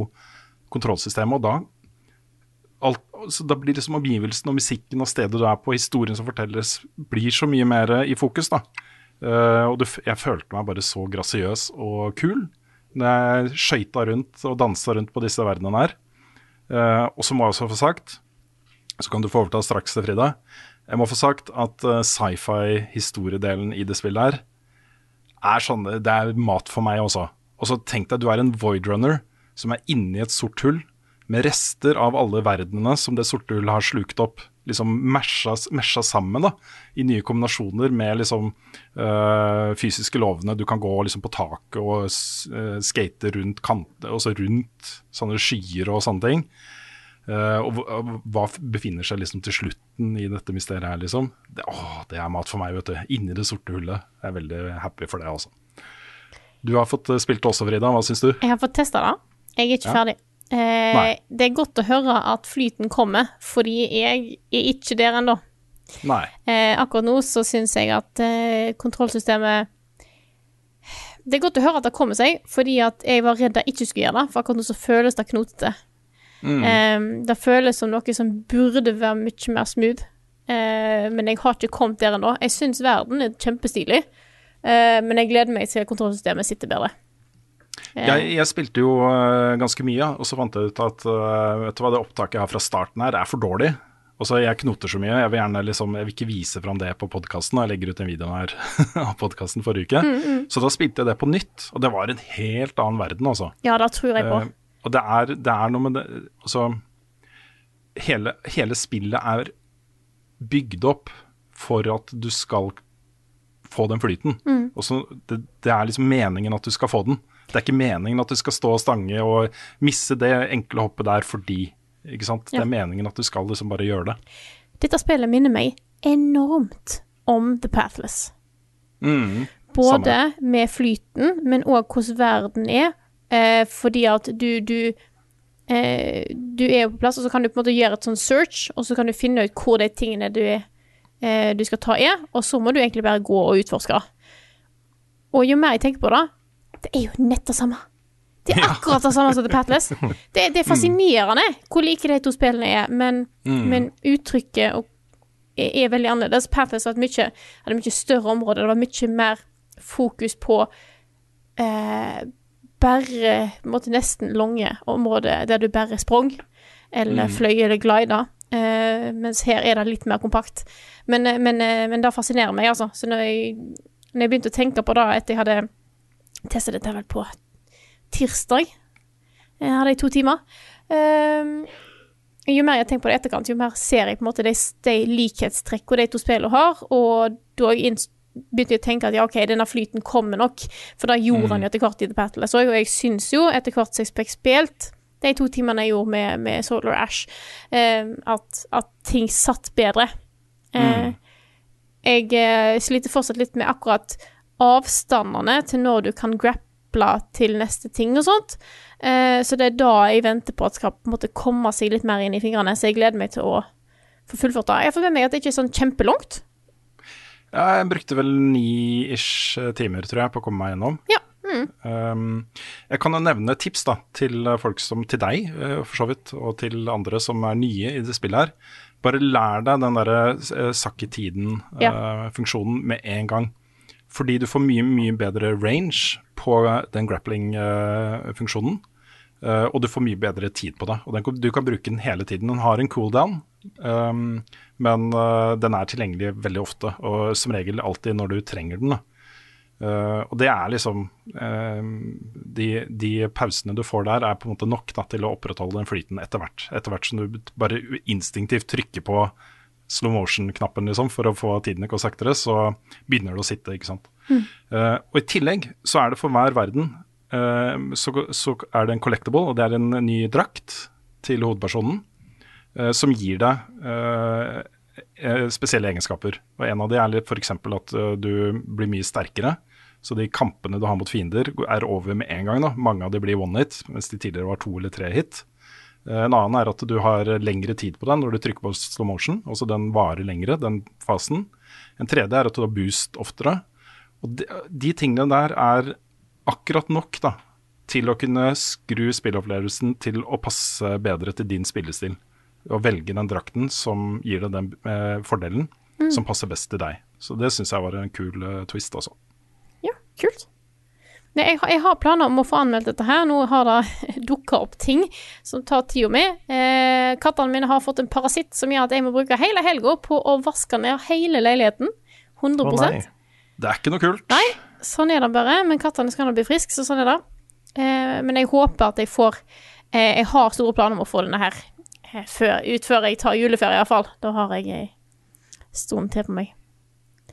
kontrollsystemet. Og da alt, så da blir liksom omgivelsen og musikken og stedet du er på, historien som fortelles, blir så mye mer i fokus. da. Uh, og det, jeg følte meg bare så grasiøs og kul når jeg skøyta rundt og dansa rundt på disse verdenene her. Uh, og så må jeg også få sagt, så kan du få overta straks til Frida, jeg må få sagt at uh, sci-fi-historiedelen i det spillet her er sånn Det er mat for meg også. Og så tenk deg du er en void runner som er inni et sort hull med rester av alle verdenene som det sorte hullet har slukt opp. Liksom mesja, sammen da, i nye kombinasjoner med liksom øh, fysiske lovene. Du kan gå liksom på taket og øh, skate rundt kanter, også rundt sånne skyer og sånne ting. Uh, og hva befinner seg liksom til slutten i dette mysteriet her, liksom? Det, å, det er mat for meg, vet du. Inni det sorte hullet. Jeg er veldig happy for det, altså. Du har fått spilt det også, Frida. Hva syns du? Jeg har fått testa det. Jeg er ikke ja. ferdig. Eh, det er godt å høre at flyten kommer, fordi jeg er ikke der ennå. Eh, akkurat nå så syns jeg at eh, kontrollsystemet Det er godt å høre at det kommer seg, fordi at jeg var redd jeg ikke skulle gjøre det, for akkurat nå så føles det knotete. Mm. Eh, det føles som noe som burde være mye mer smooth, uh, men jeg har ikke kommet der ennå. Jeg syns verden er kjempestilig, uh, men jeg gleder meg til kontrollsystemet sitter bedre. Uh, jeg, jeg, spilte jo ganske mye, og så fant jeg ut at vet du hva, det opptaket jeg har fra starten her, er for dårlig. Og så Jeg knoter så mye. Jeg vil gjerne liksom, jeg vil ikke vise fram det på podkasten. Jeg legger ut en video her av podkasten forrige uke. Mm, mm. Så da spilte jeg det på nytt, og det var en helt annen verden, altså. Ja, da tror jeg på. Og det er, det er noe med det Altså, hele, hele spillet er bygd opp for at du skal få den flyten. Mm. Det, det, er liksom meningen at du skal få den. Det er ikke meningen at du skal stå og stange og misse det enkle hoppet der fordi. Ikke sant? Ja. Det er meningen at du skal liksom bare gjøre det. Dette spillet minner meg enormt om The Pathless. Mm, Både samme. med flyten, men òg hvordan verden er. Eh, fordi at du, du eh, Du er på plass, og så kan du på en måte gjøre et sånn search, og så kan du finne ut hvor de tingene du, eh, du skal ta er, og så må du egentlig bare gå og utforske. Og jo mer jeg tenker på det, det er jo nett det samme. Det er akkurat det samme som The Patless. Det, det, er fascinerende hvor like de to spillene er, men, mm. men uttrykket og, er, er, veldig annerledes. Patless hadde mye, hadde mye større område, det var mye mer fokus på eh, bare måtte nesten lange områder der du bare sprang, eller mm. fløy eller glida. eh, mens her er det litt mer kompakt. Men, uh, men, uh, men det fascinerer meg, altså. Så når jeg, når jeg, begynte å tenke på det etter jeg hadde testa dette vel på tirsdag, jeg hadde i to timer Jo mer jeg tenker på det i etterkant, jo mer ser jeg på en måte de, de likhetstrekkene de to spillene har, og da jeg begynte jeg å tenke at ja, OK, denne flyten kommer nok, for da gjorde mm. han jo etter hvert i The Battle. Så, og jeg syns jo, etter hvert som jeg fikk spilt de to timene jeg gjorde med, med Solar Ash, eh, at, at, ting satt bedre. Mm. Jeg eh, sliter fortsatt litt med akkurat avstandene til når du kan grapple til neste ting og sånt. Eh, så det er da jeg venter på at skal på en måte komme seg litt mer inn i fingrene, så jeg gleder meg til å få fullført det. Jeg får med meg at det ikke er sånn kjempelangt. Ja, jeg brukte vel ni-ish timer, tror jeg, på å komme meg gjennom. Ja. Um, jeg kan jo nevne tips da, til folk som til deg, for så vidt, og til andre som er nye i det spillet her. Bare lær deg den derre eh, sakk i tiden-funksjonen med en gang. Fordi du får mye, mye bedre range på den grappling-funksjonen. Eh, og du får mye bedre tid på det. Og den, du kan bruke den hele tiden. Den har en cooldown, um, men den er tilgjengelig veldig ofte. Og som regel alltid når du trenger den. Uh, og det er liksom uh, de, de, pausene du får der, er på en måte nok da, til å opprettholde den flyten etter hvert. Etter hvert som du bare instinktivt trykker på slow motion-knappen liksom, for å få tiden til å gå saktere, så begynner det å sitte. ikke sant? Mm. og i tillegg så er det for hver verden så, så, er det en collectible, og det er en ny drakt til hovedpersonen som gir deg spesielle egenskaper. Og En av de er f.eks. at du blir mye sterkere. Så de kampene du har mot fiender, er over med en gang. Da. Mange av de blir one hit, mens de tidligere var to eller tre hit. En annen er at du har lengre tid på den når du trykker på slow motion. Altså den varer lengre, den fasen. En tredje er at du har boost oftere. Og de, de tingene der er akkurat nok da, til å kunne skru spillopplevelsen til å passe bedre til din spillestil. Og velge den drakten som gir deg den eh, fordelen mm. som passer best til deg. Så det syns jeg var en kul uh, twist, altså. Ja, kult. Nei, jeg, jeg, har planer om å få anmeldt dette her. Nå har det dukka opp ting som tar tida mi. Eh, kattene mine har fått en parasitt som gjør at jeg må bruke hele helga på å vaske ned hele leiligheten. 100 oh, Det er ikke noe kult. Nei, sånn er det bare. Men kattene skal nå bli friske, så sånn er det. Eh, men jeg håper at jeg får eh, Jeg har store planer om å få denne her eh, før, ut før jeg tar juleferie, iallfall. Da har jeg ei stund til på meg.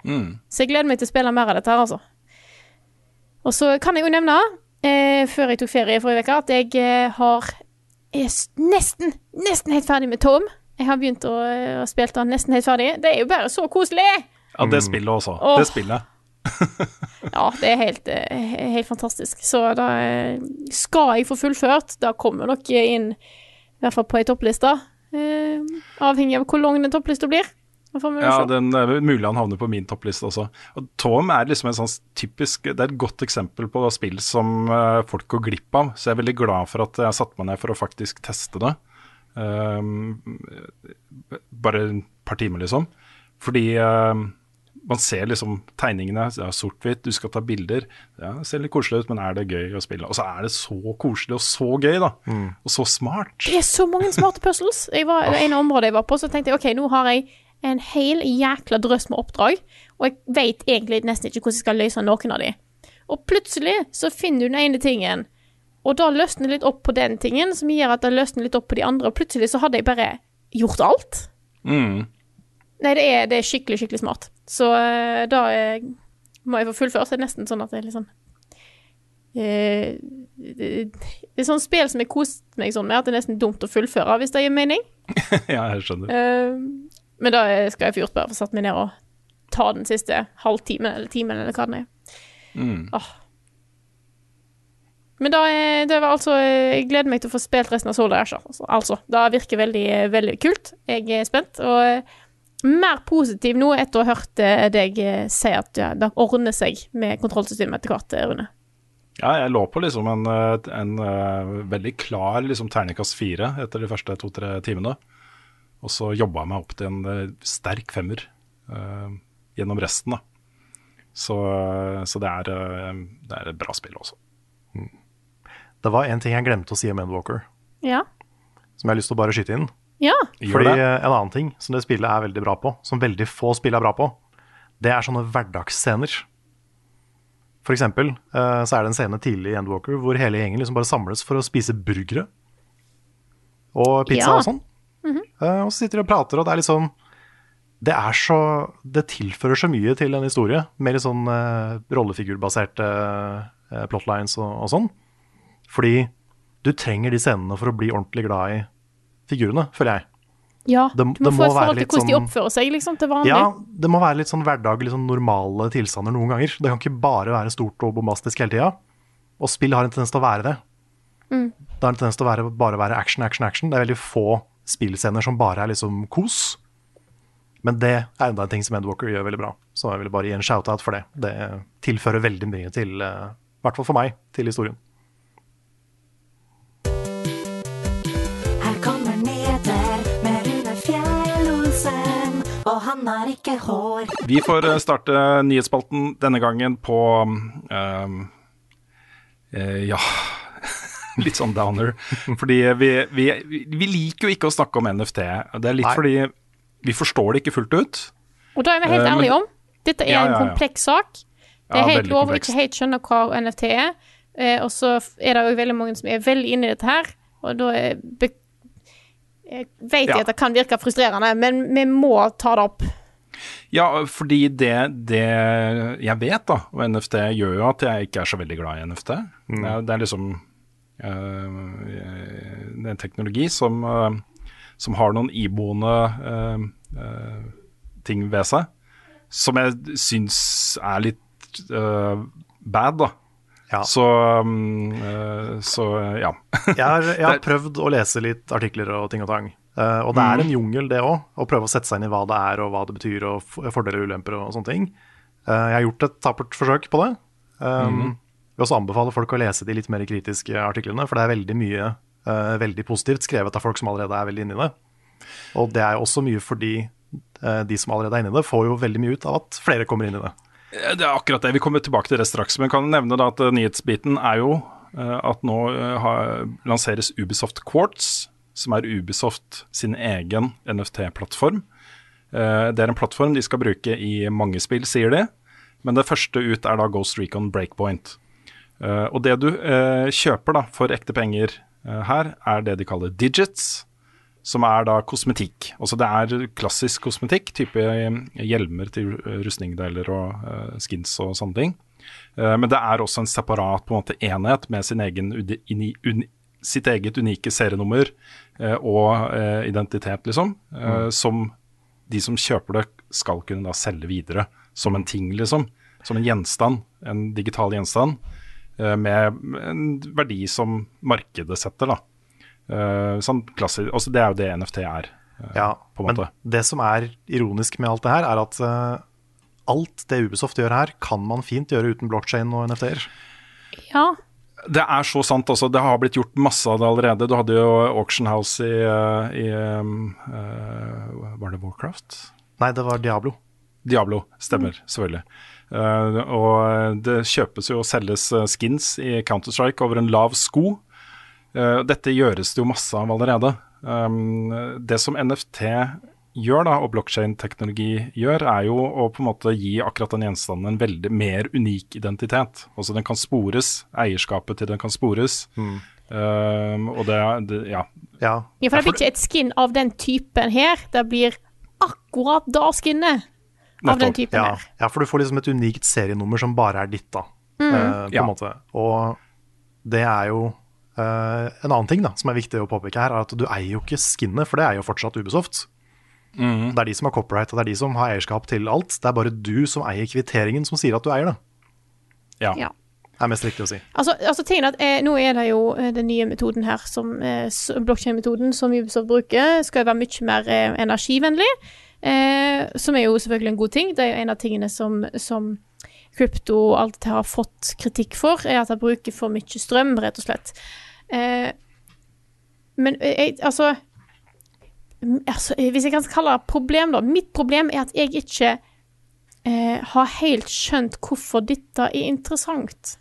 Mm. Så jeg gleder meg til å spille mer av dette her, altså. Og så kan jeg jo nevne, eh, før jeg tok ferie forrige uke, at jeg eh, har er nesten, nesten helt ferdig med Tom. Jeg har begynt å, å spille den nesten helt ferdig. Det er jo bare så koselig! Ja, det spillet også. Oh. Det spillet. ja, det er helt, eh, helt, fantastisk. Så da eh, skal jeg få fullført. Da kommer dere inn, i hvert fall på ei toppliste. Eh, avhengig av hvor lang den topplista blir. Ja, den er mulig han havner på min toppliste også. Og Tom er liksom en sånn typisk Det er et godt eksempel på spill som uh, folk går glipp av. Så jeg er veldig glad for at jeg satte meg ned for å faktisk teste det. Um, bare et par timer, liksom. Fordi uh, man ser liksom tegningene, det er sort-hvitt, du skal ta bilder. Ja, det ser litt koselig ut, men er det gøy å spille? Og så er det så koselig og så gøy, da. Mm. Og så smart. Det er så mange smarte puzzles. Jeg var, det ene området jeg var på, så tenkte jeg OK, nå har jeg en hel jækla drøss med oppdrag, og jeg vet egentlig nesten ikke hvordan jeg skal løse noen av de. Og plutselig så finner du den ene tingen, og da løsner det litt opp på den tingen, som gjør at det løsner litt opp på de andre, og plutselig så hadde jeg bare gjort alt. Mm. Nei, det er, det er, skikkelig, skikkelig smart. Så da uh, må jeg få fullført. Det er nesten sånn at det er litt sånn uh, det, det, er sånn spill som jeg koste meg sånn med, at det er nesten dumt å fullføre, hvis det gir mening. ja, jeg skjønner. men da skal jeg få gjort bare få satt meg ned og ta den siste halvtimen eller timen, eller hva den er. Mm. Oh. Men da, det var altså Jeg gleder meg til å få spilt resten av Solar Asher. Altså. altså. Det virker veldig, veldig kult. Jeg er spent. Og mer positiv nå etter å ha hørt eh, deg eh, si at ja, det ordner seg med kontrollsystemet etter hvert, Rune. Ja, jeg lå på liksom en, en, en veldig klar liksom, terningkast fire etter de første to-tre timene. Og så jobba jeg meg opp til en sterk femmer uh, gjennom resten, da. Så, så det, er, det, er, et bra spill også. Mm. Det var en ting jeg glemte å si om Endwalker, ja. som jeg har lyst til å bare skyte inn. Ja. Fordi En annen ting som det spillet er veldig bra på, som veldig få spill er bra på, det er sånne hverdagsscener. For eksempel uh, så er det en scene tidlig i Endwalker hvor hele gjengen liksom bare samles for å spise burgere og pizza ja. og sånn. Mm -hmm. uh, og så sitter de og prater, og det er liksom Det er så Det tilfører så mye til en historie, med litt sånn uh, rollefigurbaserte plotlines og, og sånn. Fordi du trenger de scenene for å bli ordentlig glad i figurene, føler jeg. Ja, det, du må få et forhold til hvordan sånn, de oppfører seg liksom, til vanlig. Ja, det må være litt sånn hverdag, litt sånn normale tilstander noen ganger. Det kan ikke bare være stort og bombastisk hele tida. Og spill har en tendens til å være det. Mm. Det har en tendens til å være, bare være action, action, action. Det er veldig få spillscener som bare er liksom kos. Men det er enda en ting som Endwalker gjør veldig bra. Så jeg vil bare gi en shout-out for det. Det tilfører veldig mye til, eh, i hvert fall for meg, til historien. Han er ikke hår. Vi får eh, starte nyhetsspalten denne gangen på um, uh, Ja, litt sånn downer. Fordi vi, vi, vi liker jo ikke å snakke om NFT. Det er litt Nei. fordi vi forstår det ikke fullt ut. Og da er vi helt uh, ærlige om. Dette er Ja, en ja, en kompleks sak. Det er Ja, helt lov å ikke helt skjønne hva NFT er. Uh, og så er det jo veldig mange som er veldig inne i dette her, og da er jeg vet Ja. at det kan virke frustrerende, men vi må ta det opp. Ja, fordi det, det jeg vet, da, og NFT gjør jo at jeg ikke er så veldig glad i NFT. Det, er, det er liksom øh, Det er en teknologi som, øh, som har noen iboende øh, eh, ting ved seg, som jeg syns er litt eh, bad, da. Ja. Så, um, eh, så ja. Jeg har, jeg har prøvd å lese litt artikler og ting og tang. Uh, og det er en jungel, det òg, å prøve å sette seg inn i hva det er og hva det betyr, og fordeler og ulemper og sånne ting. Uh, jeg har gjort et tappert forsøk på det. Um, Jeg vil også anbefale folk å lese de litt mer kritiske artiklene, for det er veldig mye uh, veldig positivt skrevet av folk som allerede er veldig inne i det. Og det er også mye fordi de som allerede er inne i det, får jo veldig mye ut av at flere kommer inn i det. Det er akkurat det. Vi kommer tilbake til det straks. Men kan nevne da at eh, nyhetsbiten er jo eh, at nå eh, lanseres Ubisoft Quartz, som er Ubisoft sin egen NFT-plattform. Eh, Det er en plattform de skal bruke i mange spill, sier de. Men det første ut er da Ghost Recon Breakpoint. Eh, Og det du eh, kjøper da for ekte penger eh, her, er det de kaller digits som er da kosmetikk. Altså det er klassisk kosmetikk, type eh, hjelmer til rustningdeler og eh, skins og sånne ting. Eh, men det er også en separat på en måte enhet med sin egen sitt eget unike serienummer og identitet, liksom. Mm. Som de som kjøper det, skal kunne da selge videre som en ting, liksom. Som en gjenstand, en digital gjenstand, med en verdi som markedet setter, da. Eh, sånn klassisk, altså det er jo det NFT er. eh, Ja, på en men måte. det som er ironisk med alt det her, er at eh, alt det Ubisoft gjør her, kan man fint gjøre uten blokkjede og NFT-er. Ja. Det er så sant, altså. Det har blitt gjort masse av det allerede. Du hadde jo Auction House i, i um, eh, Var det Warcraft? Nei, det var Diablo. Diablo, stemmer, selvfølgelig. Uh, og det kjøpes jo og selges skins i Counter-Strike over en lav sko. Eh, dette gjøres det jo masse av allerede. Um, det som NFT gjør, da, og blokkjedeteknologi gjør, er jo å på en måte gi akkurat den gjenstanden en veldig mer unik identitet. Altså den kan spores, eierskapet til den kan spores. Um, og det, er- det Ja. Ja, ja, for det blir ikke et skin av den typen her. Det blir akkurat da skinnet av den typen ja, her. ja, for du får liksom et unikt serienummer som bare er ditt, da. eh, på Ja. en måte. Og det er jo En annen ting da, som er viktig å påpeke her, er at du eier jo ikke skinnet, for det er jo fortsatt Ubisoft. Det er de som har copyright, og det er de som har eierskap til alt. Det er bare du som eier kvitteringen som sier at du eier det. ja. Ja. Det er mest riktig å si. Altså, altså tingen at eh, Nå er det jo eh, den nye metoden her, som eh, blokkjede-metoden som Ubisoft bruker, skal være mye mer eh, energivennlig. Eh, som er jo selvfølgelig en god ting. Det er jo en av tingene som, som krypto og alt dette har fått kritikk for, er at det bruker for mye strøm, rett og slett. Eh, men eh, jeg, altså, altså eh, Hvis jeg kan kalle det problem, da. Mitt problem er at jeg ikke eh, har helt skjønt hvorfor dette er interessant.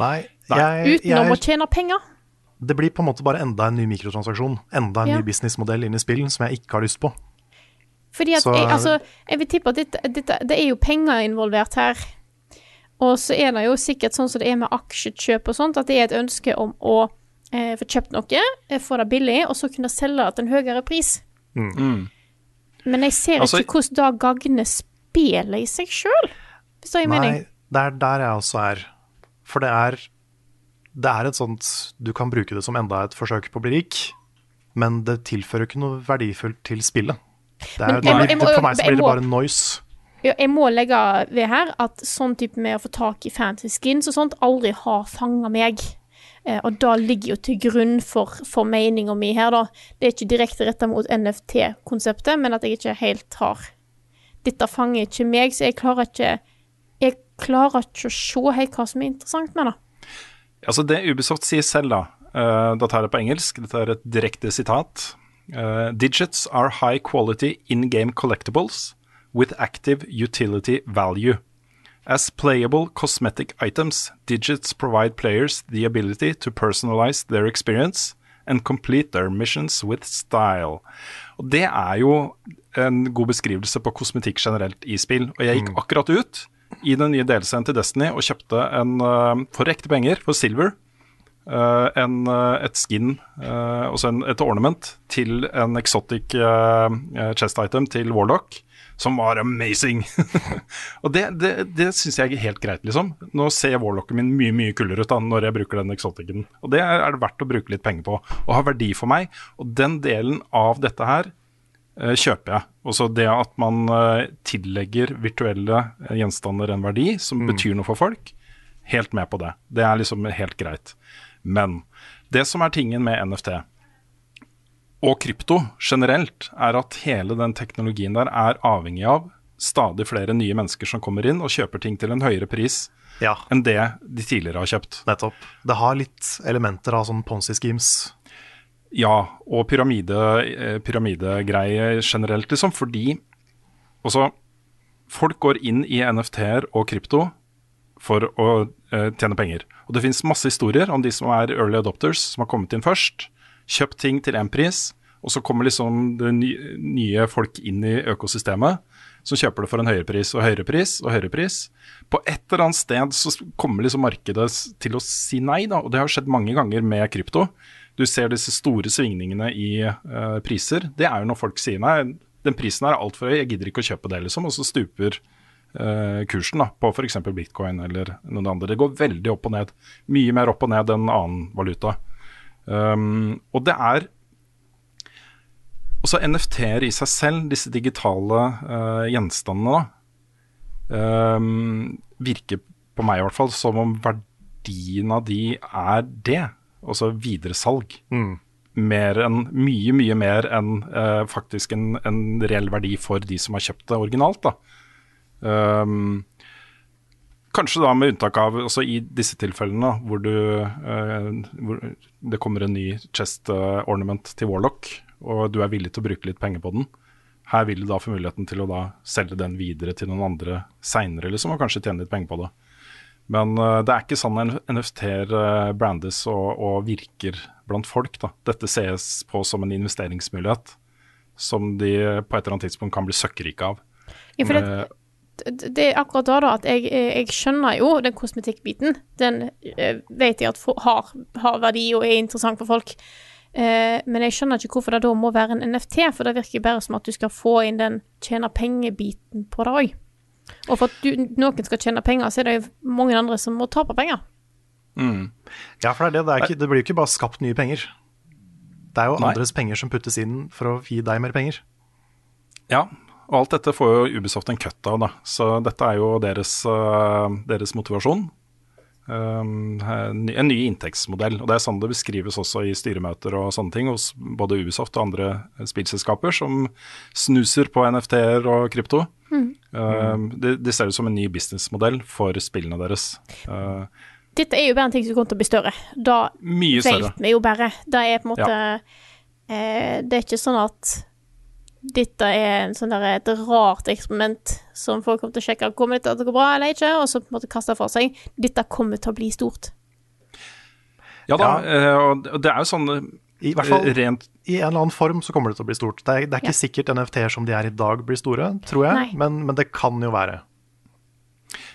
Nei, jeg, Utenom å tjene penger. det blir på en måte bare enda en ny mikrotransaksjon. Enda en Ja. ny businessmodell inn i spillen som jeg ikke har lyst på. Fordi at Så- jeg, altså, jeg vil tippe at dette, dette, det er jo penger involvert her. Og så er det jo sikkert sånn som det er med aksjekjøp og sånt, at det er et ønske om å eh, få kjøpt noe, eh, få det billig, og så kunne selge det til en høyere pris. Men jeg ser Altså- ikke hvordan det gagner spillet i seg sjøl, hvis det gir mening. Nei, det er der jeg også er. For det er Det er et sånt Du kan bruke det som enda et forsøk på å bli rik, men det tilfører ikke noe verdifullt til spillet. Det er, Men det jeg må- jeg må- for meg så blir det bare noise. Jeg må legge ved her at sånn type med å få tak i fancy skins og sånt aldri har fanga meg. Eh, og det ligger jo til grunn for, for meninga mi her, da. Det er ikke direkte retta mot NFT-konseptet, men at jeg ikke helt har Dette fanger ikke meg, så jeg klarer ikke Jeg klarer ikke å se helt hva som er interessant med det. Altså Det Ubisoft sier selv, da, uh, da jeg det på engelsk, dette er et direkte sitat. Uh, Digits are high quality in game collectibles with active utility value. As playable cosmetic items, digits provide players the ability to personalize their experience and complete their missions with style. Og Det er jo en god beskrivelse på kosmetikk generelt i spill. Og jeg gikk akkurat ut i den nye delscenen til Destiny og kjøpte en uh, for ekte penger, for silver, uh, en, uh, et skin, altså et ornament, til en exotic chest item til Warlock som var amazing. og det, det, det syns jeg er helt greit, liksom. Nå ser Warlocken min mye mye kulere ut da, når jeg bruker den eksotikken. Og det er, det verdt å bruke litt penger på, og har verdi for meg. Og den delen av dette her eh, kjøper jeg. Også det at man eh, tillegger virtuelle eh, gjenstander en verdi som betyr noe for folk. Helt med på det. Det er liksom helt greit. Men det som er tingen med NFT, og krypto generelt, er at hele den teknologien der er avhengig av stadig flere nye mennesker som kommer inn og kjøper ting til en høyere pris Ja, enn det de tidligere har kjøpt. nettopp. Det har litt elementer av sånn Ponzi schemes. Ja, og pyramide, eh, generelt, liksom, fordi også folk går inn i NFT-er og krypto for å eh, tjene penger. Og det finnes masse historier om de som er early adopters, som har kommet inn først, kjøpt ting til én pris, og så kommer liksom det nye folk inn i økosystemet som kjøper det for en høyere pris og høyere pris og høyere pris. På et eller annet sted så kommer liksom markedet til å si nei, da, og det har skjedd mange ganger med krypto. Du ser disse store svingningene i uh, priser. Det er jo når folk sier nei, den prisen her er altfor høy, jeg gidder ikke å kjøpe det, liksom. Og så stuper uh, kursen da, på f.eks. bitcoin eller noen andre. Det går veldig opp og ned. Mye mer opp og ned enn annen valuta. Um, og det er også NFT-er i seg selv, disse digitale uh, gjenstandene, da, um, virker på meg i hvert fall som om verdien av de er det. Altså videresalg. Mer enn, mye, mye mer enn uh, faktisk en, en reell verdi for de som har kjøpt det originalt. da. Um, Kanskje da med unntak av også i disse tilfellene hvor, du, eh, hvor det kommer en ny chest eh, ornament til Warlock, og du er villig til å bruke litt penger på den. Her vil du da få muligheten til å da selge den videre til noen andre seinere, liksom, og kanskje tjene litt penger på det. Men uh, det er ikke sånn en NFT-er uh, brandes og, og virker blant folk. da. Dette ses på som en investeringsmulighet som de på et eller annet tidspunkt kan bli søkkrike av. Ja, for det, Eh, det er akkurat da, da at jeg, jeg skjønner jo den kosmetikkbiten. Den eh, vet jeg at har, har verdi og er interessant for folk. Eh, men jeg skjønner ikke hvorfor det da må være en NFT, for det virker bare som at du skal få inn den tjene penger-biten på det òg. Og for at du, noen skal tjene penger, så er det jo mange andre som må tape penger. Ja, for det er det. Det, er ikke, det blir jo ikke bare skapt nye penger. Det er jo Nei. andres penger som puttes inn for å gi deg mer penger. Ja, og alt dette får jo Ubisoft en cut av, da. Så dette er jo deres, øh, deres motivasjon. Um, en ny- inntektsmodell. Og det er sånn det beskrives også i styremøter og sånne ting hos både Ubisoft og andre spillselskaper som snuser på NFT-er og krypto. Um, de, de, ser ut som en ny businessmodell for spillene deres. Uh, Dette er jo bare en ting som kommer til å bli større. Da mye vet vi jo bare. Det er på en måte eh, Det er ikke sånn at dette er en sånn der, et rart eksperiment som folk kommer til å sjekke kommer dette til å gå bra eller ikke, og så på en måte kaste for seg. Dette kommer til å bli stort. Ja da, Ja. eh, og det er jo sånn eh, I hvert fall rent i en eller annen form så kommer det til å bli stort. Det er, det er ikke Ja. sikkert NFT-er som de er i dag blir store, tror jeg, men, men det kan jo være.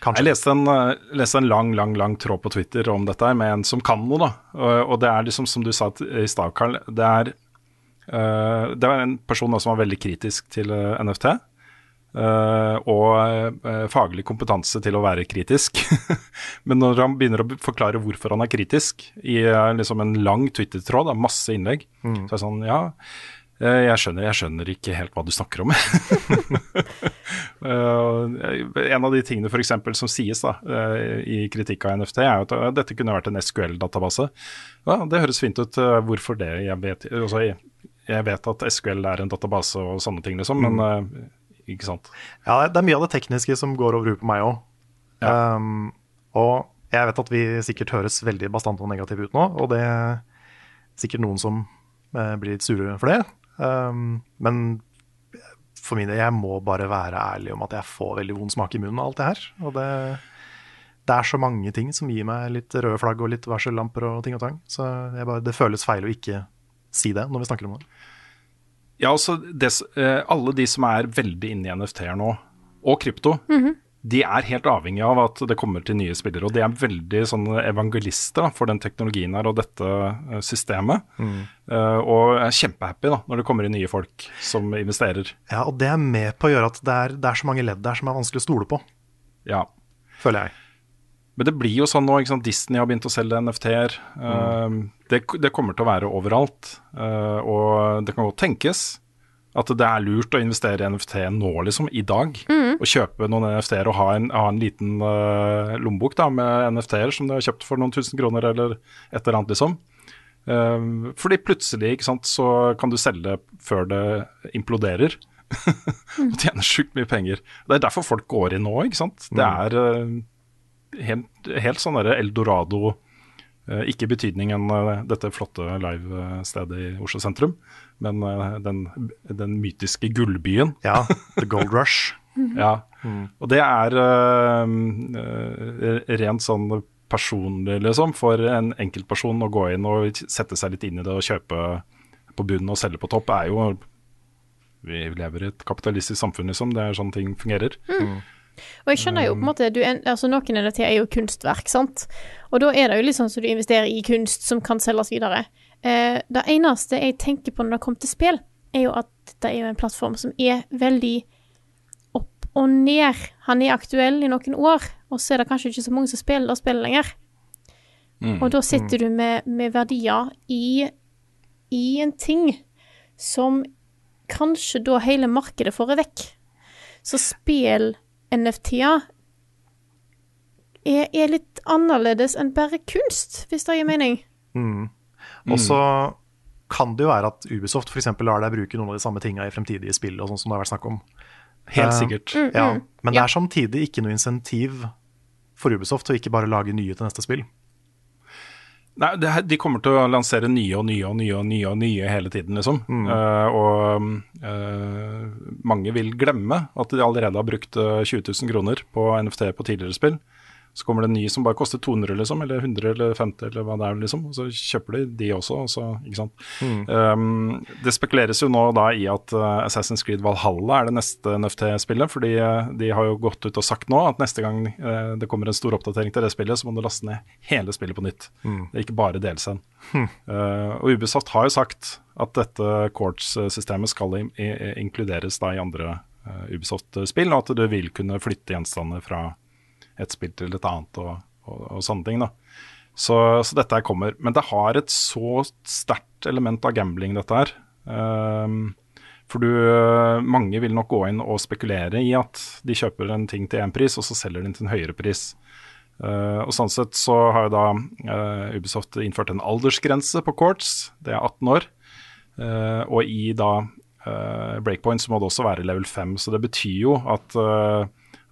Kanskje. Jeg leste en, eh, leste en lang, lang lang tråd på Twitter om dette med en som kan noe. da. Og, og det er liksom som du sa i stad, Karl. Det er, eh, det var en person da som var veldig kritisk til eh, NFT. eh, og eh, faglig kompetanse til å være kritisk. Men når han begynner å forklare hvorfor han er kritisk, i eh, liksom en lang Twitter-tråd, masse innlegg, så er det sånn Ja, Eh, Jeg skjønner, jeg skjønner ikke helt hva du snakker om. Eh, en av de tingene for eksempel som sies da, eh, i kritikk av NFT, er at eh, dette kunne vært en SQL-database. Ja, det høres fint ut. eh, Hvorfor det? Jeg vet, altså, jeg, vet at SQL er en database og sånne ting, liksom, men uh, ikke sant. Ja, det er mye av det tekniske som går over huet på meg òg. Um, og jeg vet at vi sikkert høres veldig bastant og negative ut nå, og det er sikkert noen som uh, blir litt sure for det. Um, men for min del, jeg må bare være ærlig om at jeg får veldig vond smak i munnen av alt det her. Og det, det er så mange ting som gir meg litt røde flagg og litt varsellamper og ting og tang. Så bare, det føles feil å ikke si det når vi snakker om det. Ja, altså det, eh, Alle de som er veldig inne i NFT-er nå, og krypto, de er helt avhengig av at det kommer til nye spillere. Og de er veldig sånn evangelister da, for den teknologien her og dette systemet. systemet. Uh, og er kjempehappy da, når det kommer inn nye folk som investerer. Ja, og det er med på å gjøre at det er, det er så mange ledd der som er vanskelig å stole på, Ja. føler jeg. Men det blir jo sånn nå, ikke sant? Disney har begynt å selge NFT-er. Eh, det, det kommer til å være overalt. Eh, og det kan godt tenkes at det er lurt å investere i NFT nå, liksom, i dag. Og kjøpe noen NFT-er og ha en, ha en liten uh, lommebok da, med NFT-er som du har kjøpt for noen tusen kroner eller et eller annet, liksom. Uh, fordi plutselig ikke sant, så kan du selge før det imploderer. og tjene sjukt mye penger. Det er derfor folk går inn nå, ikke sant. Det er eh, helt, helt sånn derre eldorado eh, Ikke i betydningen eh, dette flotte livestedet i Oslo sentrum, men eh, den, den mytiske gullbyen. Ja, The Gold Rush. Ja. Og det er eh, eh, rent sånn personlig, liksom, for en enkeltperson å gå inn og sette seg litt inn i det og kjøpe på bunnen og selge på topp, er jo Vi lever i et kapitalistisk samfunn, liksom. Det er sånn ting fungerer. Og jeg skjønner jo på en måte du, en- altså Noen NFT er jo kunstverk, sant. Og da er det jo litt sånn som du investerer i kunst som kan selges videre. Eh, det eneste jeg tenker på når det kommer til spill, er jo at dette er jo en plattform som er veldig opp og ned. Han er aktuell i noen år, og så er det kanskje ikke så mange som spiller det spillet lenger. Og da sitter du med, med verdier i, i en ting som kanskje da hele markedet får vekk. Så spill NFT-er er, er litt annerledes enn bare kunst, hvis det gir mening. Og så kan det jo være at Ubisoft f.eks. lar deg bruke noen av de samme tinga i fremtidige spill, og sånn som det har vært snakk om. Helt Eh, sikkert. Ja, men det Ja. er samtidig ikke noe insentiv for Ubisoft til ikke bare lage nye til neste spill. Nei, det her, De kommer til å lansere nye og nye og nye og nye og nye hele tiden, liksom. Eh, og eh, mange vil glemme at de allerede har brukt eh, 20 000 kroner på NFT på tidligere spill. Så kommer det en ny som bare koster 200, liksom, eller 100 eller 50, eller hva det er, liksom. Og så kjøper de de også, og så, ikke sant. Um, det spekuleres jo nå da i at eh, Assassin's Creed Valhalla er det neste NFT-spillet, fordi eh, de har jo gått ut og sagt nå at neste gang eh, det kommer en stor oppdatering til det spillet, så må du laste ned hele spillet på nytt. Det er ikke bare DLC-en. Uh, og Ubisoft har jo sagt at dette courts-systemet skal inkluderes da i andre uh, Ubisoft-spill, og at du vil kunne flytte gjenstander fra et spill til et annet og, og, og sånne ting. da. Så, så dette her kommer. Men det har et så sterkt element av gambling, dette her. Um, for du, mange vil nok gå inn og spekulere i at de kjøper en ting til én pris, og så selger de den til en høyere pris. Uh, og sånn sett så har jo da uh, Ubisoft innført en aldersgrense på Quartz, det er 18 år. Uh, og i da Breakpoint så må det også være level 5, så det betyr jo at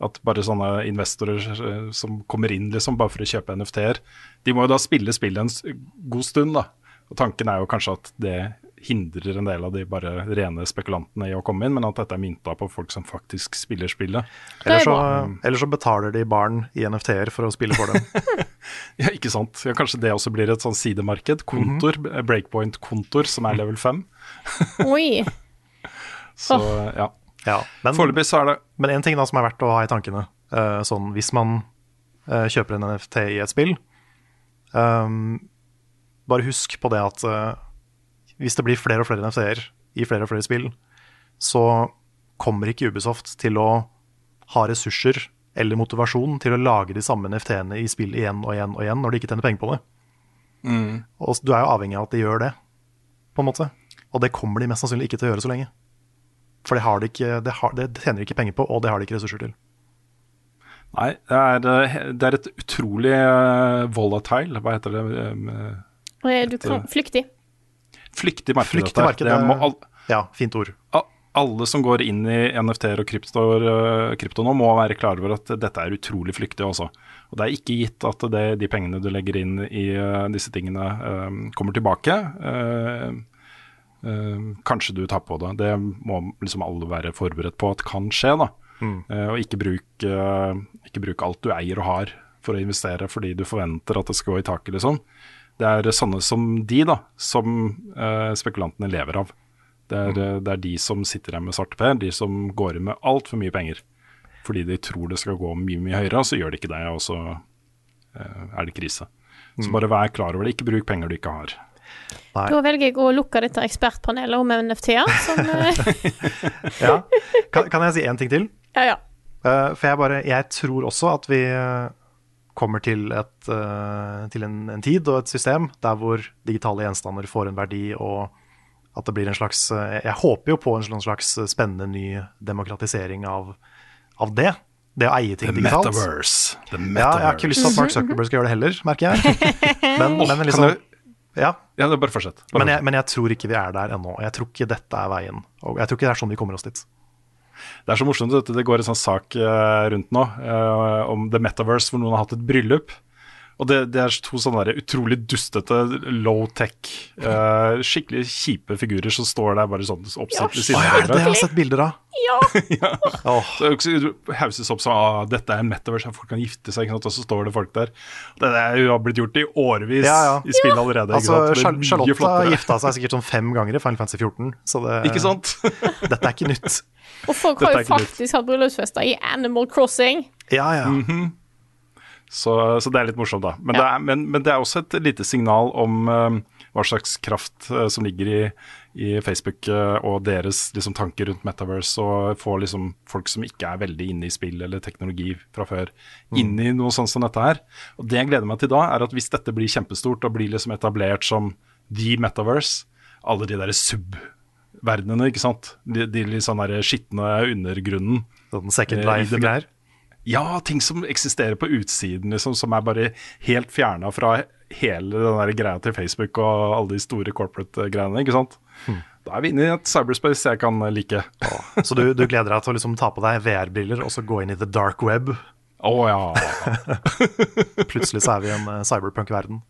at bare sånne investorer eh, som kommer inn liksom bare for å kjøpe NFT-er, de må jo da spille spillet en god stund. da. Og Tanken er jo kanskje at det hindrer en del av de bare rene spekulantene i å komme inn, men at dette er mynta på folk som faktisk spiller spillet. Er Eller så, eller så betaler de barn i NFT-er for å spille for dem. Ja, ikke sant? Ja, kanskje det også blir et sånn sidemarked. Kontor, breakpoint-kontor som er level 5. Oi. Så ja. Ja, men, Foreløpig så er det men en ting da som er verdt å ha i tankene, uh, sånn hvis man uh, kjøper en NFT i et spill, um, bare husk på det at uh, hvis det blir flere og flere NFT-er i flere og flere spill, så kommer ikke Ubisoft til å ha ressurser eller motivasjon til å lage de samme NFT-ene i spill igjen og igjen og igjen når de ikke tjener penger på det. Og du er jo avhengig av at de gjør det, på en måte. Og det kommer de mest sannsynlig ikke til å gjøre så lenge. For det, har de ikke, det, har, det tjener de ikke penger på, og det har de ikke ressurser til. Nei, det er, eh, det er et utrolig eh, volatile Hva heter det? eh, du kan, flyktig. Flyktig marked. Flyktig marked, Det er, det- Ja, fint ord. alle som går inn i NFT-er og krypto nå, må være klar over at dette er utrolig flyktig også. Og det er ikke gitt at det, de pengene du legger inn i disse tingene, kommer tilbake. Eh, eh, kanskje du tar på det. Det må liksom alle være forberedt på at kan skje. da. Mm. og ikke bruk, eh, ikke bruk alt du eier og har for å investere fordi du forventer at det skal gå i taket, liksom. Det er sånne som de, da, som eh, spekulantene lever av. Det er, mm. det er de som sitter her med svarteper, de som går inn med altfor mye penger. Fordi de tror det skal gå mye mye høyere, og så gjør det ikke det, og så eh, er det krise. Så bare vær klar over det, ikke bruk penger du ikke har. Nei. Da velger jeg å lukke dette ekspertpanelet om NFT-er. Som eh, Ja. Kan, kan jeg si én ting til? Ja, ja. Eh, for jeg, bare, jeg tror også at vi eh, kommer til, et, til en, en tid og et system der hvor digitale gjenstander får en verdi, og at det blir en slags Jeg håper jo på en slags spennende ny demokratisering av, av det. Det å eie ting The digitalt. metaverse. The Ja, jeg har ikke lyst til at Mark Zuckerberg skal gjøre det heller, merker jeg. Men, men liksom, ja, Ja, bare fortsett. Bare men, jeg, men jeg tror ikke vi er der ennå. Jeg tror ikke dette er veien. Og jeg tror ikke det er sånn vi kommer oss dit. Det er så morsomt at det går en sånn sak eh, rundt nå eh, om The Metaverse, hvor noen har hatt et bryllup. Og det, det er to sånne der utrolig dustete, low-tech, uh, skikkelig kjipe figurer som står der bare sånn oppsatt ved siden ja, av det har jeg sett bilder av. ja. Åh, Så det hauses opp som ah, dette er Metaverse, folk kan gifte seg, ikke sant? og så står det folk der. Det er jo har blitt gjort i årevis Ja, ja. i spillet allerede. Altså, Charlotte har gifta seg sikkert sånn fem ganger i Final Fantasy 14, så det, Ikke sant? dette er ikke nytt. Og folk har jo faktisk nytt. hatt bryllupsfester i Animal Crossing. Ja, ja. Mhm. Så, så det er litt morsomt, da. Men, Ja. det, er, men, men det er også et lite signal om uh, hva slags kraft uh, som ligger i, i Facebook uh, og deres liksom, tanker rundt Metaverse, og få liksom, folk som ikke er veldig inne i spill eller teknologi fra før, inn i noe sånt som dette her. Og det jeg gleder meg til da, er at hvis dette blir kjempestort og blir liksom etablert som the Metaverse, alle de der sub-verdenene, ikke sant, de, de litt sånn skitne undergrunnen, Sånn Second Life-greier. Ja, ting som eksisterer på utsiden, liksom, som er bare helt fjerna fra hele den der greia til Facebook og alle de store corporate-greiene. ikke sant? Da er vi inne i et cyberspace jeg kan like. Å Så du, du gleder deg til å liksom ta på deg VR-briller og så gå inn i the dark web. Å ja. Plutselig så er vi i en eh, cyberpunk-verden.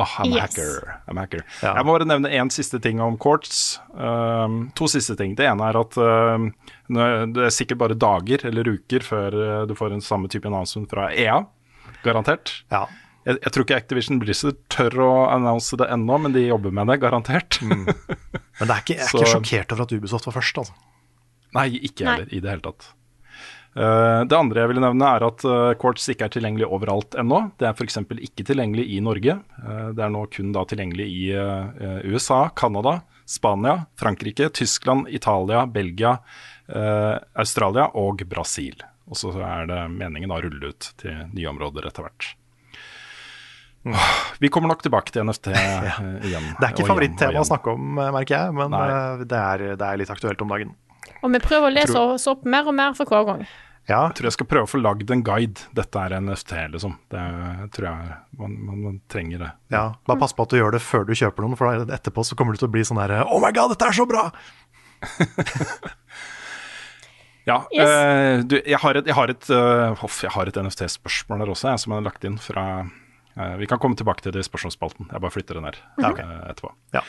Åh, I'm Yes. hacker. I'm hacker. Ja. Jeg må bare nevne én siste ting om Quartz. Um, to siste ting. Det ene er at um, det er sikkert bare dager eller uker før uh, du får en samme type announcement fra EA. Garantert. Ja. Jeg, jeg tror ikke Activision Blizzard tør å annonse det ennå, men de jobber med det, garantert. Men det er ikke, jeg er Så- ikke sjokkert over at Ubisoft var først, altså. Nei, ikke Nei. heller, i det hele tatt. Eh, det andre jeg ville nevne, er at uh, Quartz ikke er tilgjengelig overalt ennå. Det er f.eks. ikke tilgjengelig i Norge. Eh, det er nå kun da tilgjengelig i eh, USA, Canada, Spania, Frankrike, Tyskland, Italia, Belgia, eh, Australia og Brasil. Og så er det meningen å rulle ut til nye områder etter hvert. Vi kommer nok tilbake til NFT ja. igjen. Det er ikke favorittema å snakke om, eh, merker jeg, men eh, det er, det er litt aktuelt om dagen. Og vi prøver å lese Tror- oss opp mer og mer for hver gang. Ja, Jeg tror jeg skal prøve å få lagd en guide. Dette er NFT, liksom. Det tror jeg man, man, man trenger det. ja. Bare pass på at du gjør det før du kjøper noen, for etterpå så kommer du til å bli sånn her Oh my god, dette er så bra! Ja, Yes. Uh, du, jeg har et, jeg har et, uh, hoff, jeg har et NFT-spørsmål der også, jeg, som er lagt inn fra uh, Vi kan komme tilbake til det i spørsmålsspalten. Jeg bare flytter det ned Ja, ok. eh, etterpå. Ja.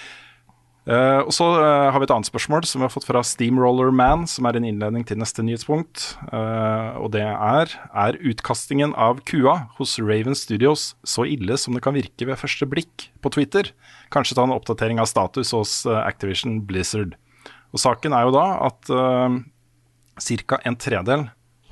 Eh, og så har vi et annet spørsmål som vi har fått fra Steamroller Man, som er en innledning til neste nyhetspunkt. Eh, og det er Er utkastingen av kua hos Raven Studios så ille som det kan virke ved første blikk på Twitter? Kanskje ta en oppdatering av status hos Activision Blizzard. Og saken er jo da at ca. en tredel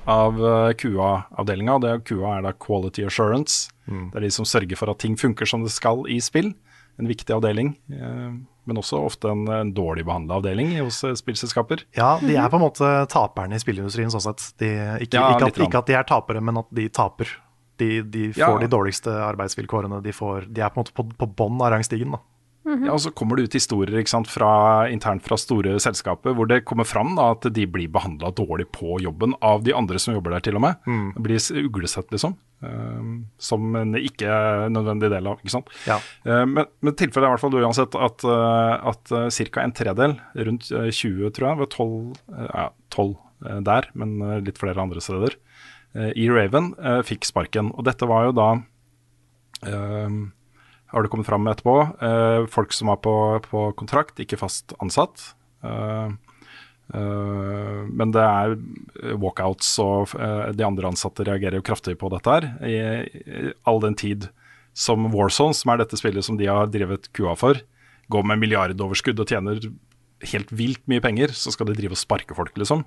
av QA-avdelinga, og det er QA er da Quality Assurance, det er de som sørger for at ting funker som det skal i spill. En viktig avdeling, eh, men også ofte en, en dårlig behandla avdeling hos eh, spillselskaper. Ja, de er på en måte taperne i spillindustrien sånn sett. De, ikke, Ja, ikke, at, ikke at de er tapere, men at de taper. De, de får Ja. de dårligste arbeidsvilkårene. De, får, de er på en måte på, på bånn av rangstigen. Da. Ja, og så kommer det ut historier sant, fra, internt fra store selskaper hvor det kommer fram da, at de blir behandla dårlig på jobben av de andre som jobber der, til og med. Det blir uglesett, liksom. eh, som en ikke nødvendig del av. ikke sant? Ja. Uh, men, men tilfellet er i hvert fall uansett at, uh, at ca. en tredel, rundt eh, 20 tror jeg, ved 12, eh, ja, 12 eh, der, men eh, litt flere andre steder, eh, i Raven eh, fikk sparken. Og dette var jo da eh, har det kommet fram etterpå. Eh, folk som er på, på kontrakt, ikke fast ansatt. Eh, eh, men det er walkouts, og eh, de andre ansatte reagerer jo kraftig på dette her. I, i all den tid som Warzone, som er dette spillet som de har drevet kua for, går med milliardoverskudd og tjener helt vilt mye penger, så skal de drive og sparke folk, liksom.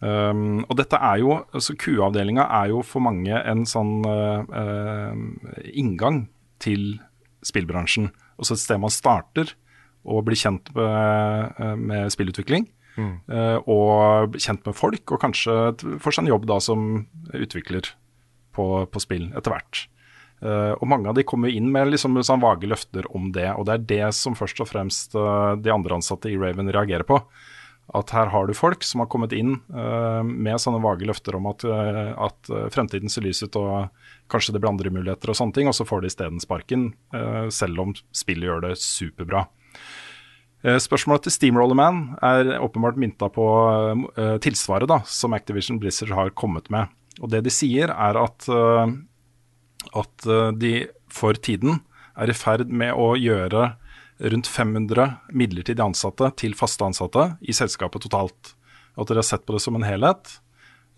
Um, og dette er jo, altså QA-avdelinga er jo for mange en sånn uh, uh, inngang til spillbransjen. Og så et sted man starter og blir kjent med, eh, med spillutvikling. Mm. og kjent med folk, og kanskje får seg en jobb da som utvikler på, på spill etter hvert. Eh, og mange av de kommer inn med liksom sånn vage løfter om det, og det er det som først og fremst eh, de andre ansatte i Raven reagerer på. At her har du folk som har kommet inn uh, med sånne vage løfter om at, uh, at eh, fremtiden ser lys ut og kanskje det blir andre muligheter og sånne ting, og så får de isteden sparken, uh, selv om spillet gjør det superbra. Spørsmålet til Steamroller Man er åpenbart mynta på tilsvaret da, som Activision Blizzard har kommet med. Og Det de sier, er at, at de for tiden er i ferd med å gjøre rundt 500 midlertidig ansatte til faste ansatte i selskapet totalt. At dere har sett på det som en helhet.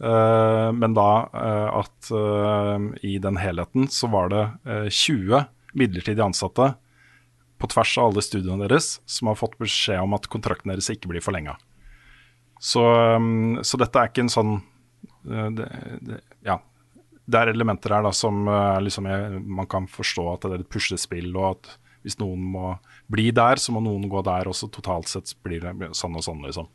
eh, men da eh, at eh, i den helheten så var det eh, 20 midlertidig ansatte på tvers av alle studiene deres som har fått beskjed om at kontrakten deres ikke blir forlenga. Så, så dette er ikke en sånn det, det, Ja. Det er elementer her da som liksom man kan forstå at det er et puslespill, og at hvis noen må bli der, så må noen gå der også. Totalt sett blir det sånn og sånn, liksom.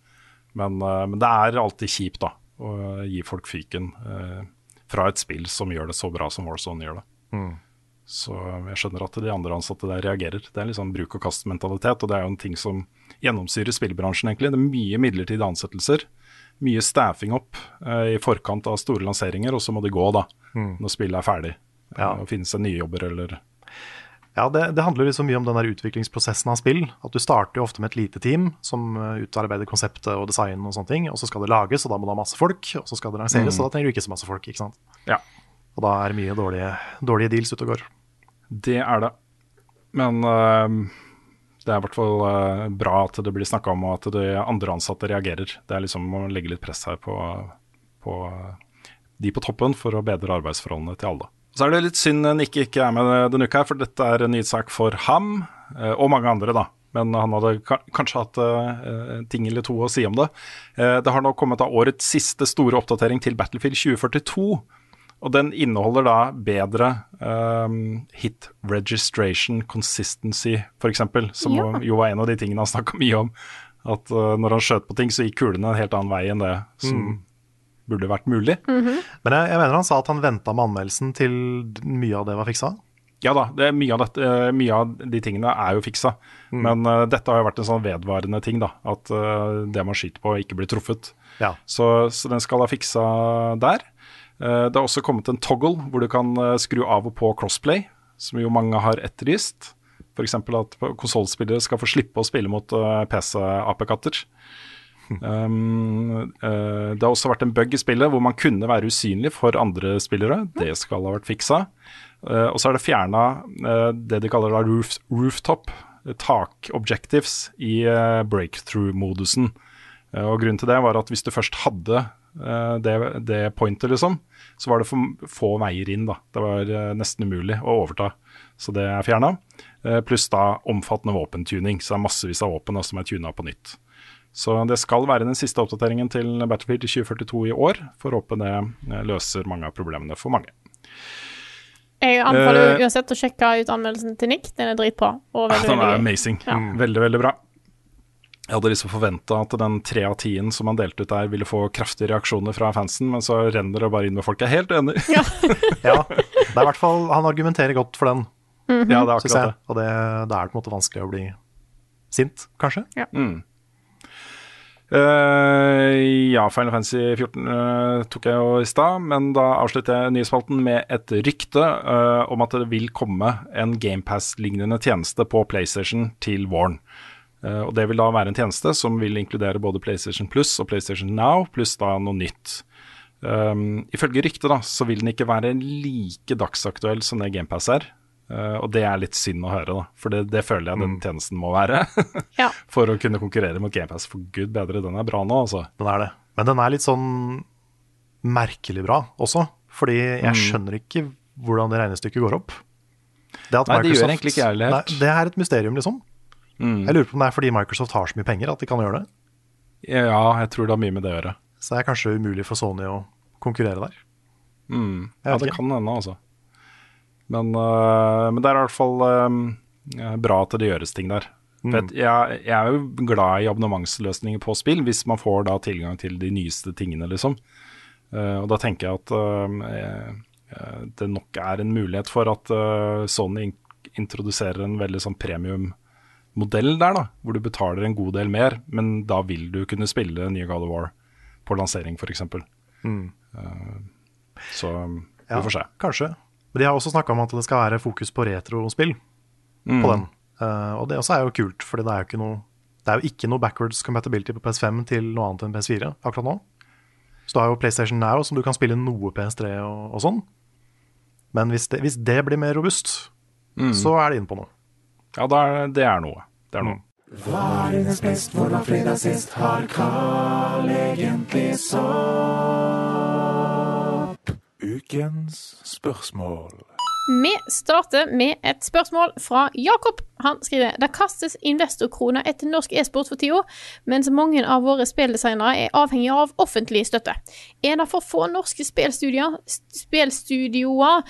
Men, uh, men det er alltid kjipt, da, å gi folk fyken uh, fra et spill som gjør det så bra som Warzone gjør det. Så jeg skjønner at de andre ansatte der reagerer. Det er liksom bruk og kast-mentalitet, og det er jo en ting som gjennomsyrer spillbransjen, egentlig. Det er mye midlertidige ansettelser. Mye staffing opp eh, i forkant av store lanseringer, og så må de gå, da, når spillet er ferdig. Ja. Eh, Og finne seg nye jobber, eller Ja, det, det handler liksom mye om den der utviklingsprosessen av spill. At du starter jo ofte med et lite team som eh, utarbeider konseptet og design og sånne ting. Og så skal det lages, og da må du ha masse folk. Og så skal det lanseres, og da trenger du ikke så masse folk. ikke sant? Ja. Og da er mye dårlige, dårlige deals ute og går. Det er det. Men uh, det er i hvert fall uh, bra at det blir snakka om, og at de andre ansatte reagerer. Det er liksom å legge litt press her på, på de på toppen for å bedre arbeidsforholdene til alle. Så er det litt synd Nick ikke er med denne uka, her, for dette er en nyhetssak for ham, eh, og mange andre, da. Men han hadde kanskje hatt eh, en ting eller to å si om det. Eh, det har nå kommet av årets siste store oppdatering til Battlefield 2042. Og den inneholder da bedre um, hit registration consistency, f.eks. Som Ja. jo var en av de tingene han snakka mye om. At uh, når han skjøt på ting, så gikk kulene en helt annen vei enn det som burde vært mulig. Men jeg, jeg mener han sa at han venta med anmeldelsen til mye av det var fiksa. Ja da, det er mye, av dette, eh, mye av de tingene er jo fiksa. Men uh, dette har jo vært en sånn vedvarende ting, da. At uh, det man skyter på, ikke blir truffet. Ja. Så, så den skal ha fiksa der. Uh, det har også kommet en toggle hvor du kan skru av og på crossplay, som jo mange har etterlyst. F.eks. at konsollspillere skal få slippe å spille mot PC-apekatter. Um, uh, det har også vært en bug i spillet hvor man kunne være usynlig for andre spillere. Det skal ha vært fiksa. Uh, og så er det fjerna det de kaller da roof, rooftop, takobjectives, i eh, breakthrough-modusen. Eh, og Grunnen til det var at hvis du først hadde eh, det, det pointet, liksom, så var det for få veier inn. da. Det var eh, nesten umulig å overta. Så det er fjerna. pluss da omfattende våpentuning. Så det er massevis av våpen da, som er tuna på nytt. Så det skal være den siste oppdateringen til Battlefield i 2042 i år. Får håpe det eh, løser mange av problemene for mange. Jeg anbefaler uh, uansett å sjekke ut anmeldelsen til Nick. Den er dritbra. Og veldig, Den er amazing. Ja. Mm. Veldig, veldig bra. Jeg hadde liksom forventa at den tre av tien som han delte ut der, ville få kraftige reaksjoner fra fansen, men så renner det bare inn med folk. Jeg er helt enig. Ja, det er i hvert fall, Han argumenterer godt for den. Ja, det er jeg. akkurat det. Og det, det, er på en måte vanskelig å bli sint, kanskje. Eh, ja, Final Fantasy 14 uh, tok jeg jo i stad, men da avslutter jeg nyhetsspalten med et rykte uh, om at det vil komme en GamePass-lignende tjeneste på PlayStation til våren. Eh, og Det vil da være en tjeneste som vil inkludere både PlayStation Plus og PlayStation Now, pluss da noe nytt. Um, ifølge ryktet da, så vil den ikke være like dagsaktuell som det GamePass er. Eh, og det er litt synd å høre, da, for det, det føler jeg den tjenesten må være. Ja. for å kunne konkurrere mot GamePass. For gud bedre, den er bra nå, altså. Den er det. Men den er litt sånn merkelig bra også. Fordi jeg Mm. skjønner ikke hvordan det regnestykket går opp. Det at Nei, det gjør egentlig ikke jeg heller. Mm. det er et mysterium, liksom. Jeg lurer på om det er fordi Microsoft har så mye penger at de kan gjøre det. Ja, jeg tror det har mye med det å gjøre. Så det er kanskje umulig for Sony å konkurrere der. Mm. Ja, det ikke. kan hende, altså. Men, uh, men det er i hvert fall um, bra at det gjøres ting der. Mm. Jeg, jeg, er jo glad i abonnementsløsninger på spill, hvis man får da tilgang til de nyeste tingene, liksom. Uh, og da tenker jeg at det nok er en mulighet for at Sony introduserer en veldig sånn premiummodell der, da. Hvor du betaler en god del mer, men da vil du kunne spille nye God of War på lansering, f.eks. Mm. Uh, så Ja, vi får se. Kanskje. Men de har også snakka om at det skal være fokus på retrospill Mm. på den. Uh, og det også er jo kult, for det er jo ikke noe det er jo ikke noe backwards compatibility på PS5 til noe annet enn PS4 akkurat nå. Så du har jo PlayStation Now som du kan spille noe PS3 og, og sånn. Men hvis det, hvis det blir mer robust, Mm. så er det inne på noe. Ja, det er, det er noe. Det er noe. Ukens spørsmål. Vi starter med et spørsmål fra Jakob. Han skriver Det kastes investorkroner etter norsk e-sport for tida, mens mange av våre spilldesignere er avhengige av offentlig støtte. Er det for få norske spillstudioer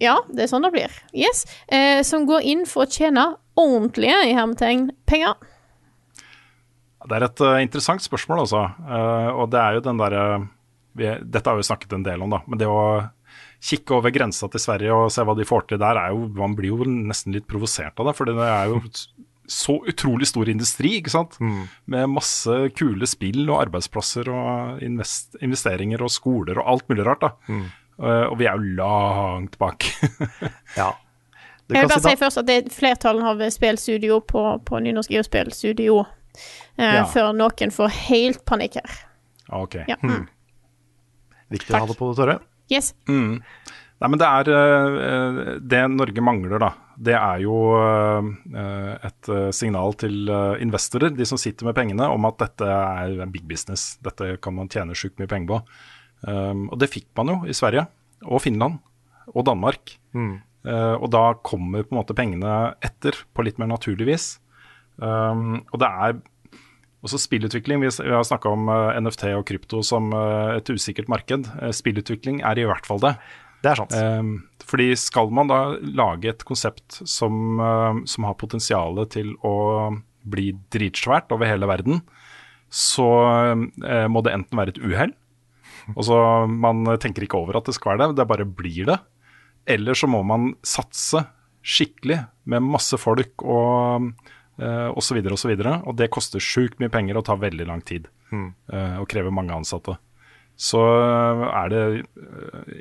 Ja, det er sånn det blir. Yes. Eh, som går inn for å tjene ordentlige i hermetegn penger. Det er et uh, interessant spørsmål, altså. Uh, og det er jo den derre vi- Dette har vi snakket en del om, da. Men det å kikke over grensa til Sverige og se hva de får til der, er jo Man blir jo nesten litt provosert av det. For det er jo så utrolig stor industri, ikke sant. Med masse kule spill og arbeidsplasser og invest investeringer og skoler og alt mulig rart, da. Eh, og vi er jo langt bak. Ja. Jeg vil bare si først at det er flertallet av spillstudio på, på nynorsk er jo spillstudio. Uh, Ja. Før noen får helt panikk her. ok. Ja. Mm. Viktig å ha det på det tørre. Yes. Mm. Nei, men det er eh, Det Norge mangler, da, det er jo eh, et eh, signal til investorer, de som sitter med pengene, om at dette er en big business. Dette kan man tjene sjukt mye penger på. Um, og det fikk man jo i Sverige og Finland og Danmark. Mm. og da kommer på en måte pengene etter, på litt mer naturlig vis. Um, og det er også spillutvikling. Vi, vi har snakka om eh, NFT og krypto som eh, et usikkert marked. Eh, spillutvikling er i hvert fall det. Det er sant. Um, fordi skal man da lage et konsept som, som har potensial til å bli dritsvært over hele verden, så eh, må det enten være et uhell, altså man tenker ikke over at det skal være det, det bare blir det, eller så må man satse skikkelig med masse folk og eh, og så videre og så og det koster sjukt mye penger og tar veldig lang tid, eh, og krever mange ansatte. Så eh, er det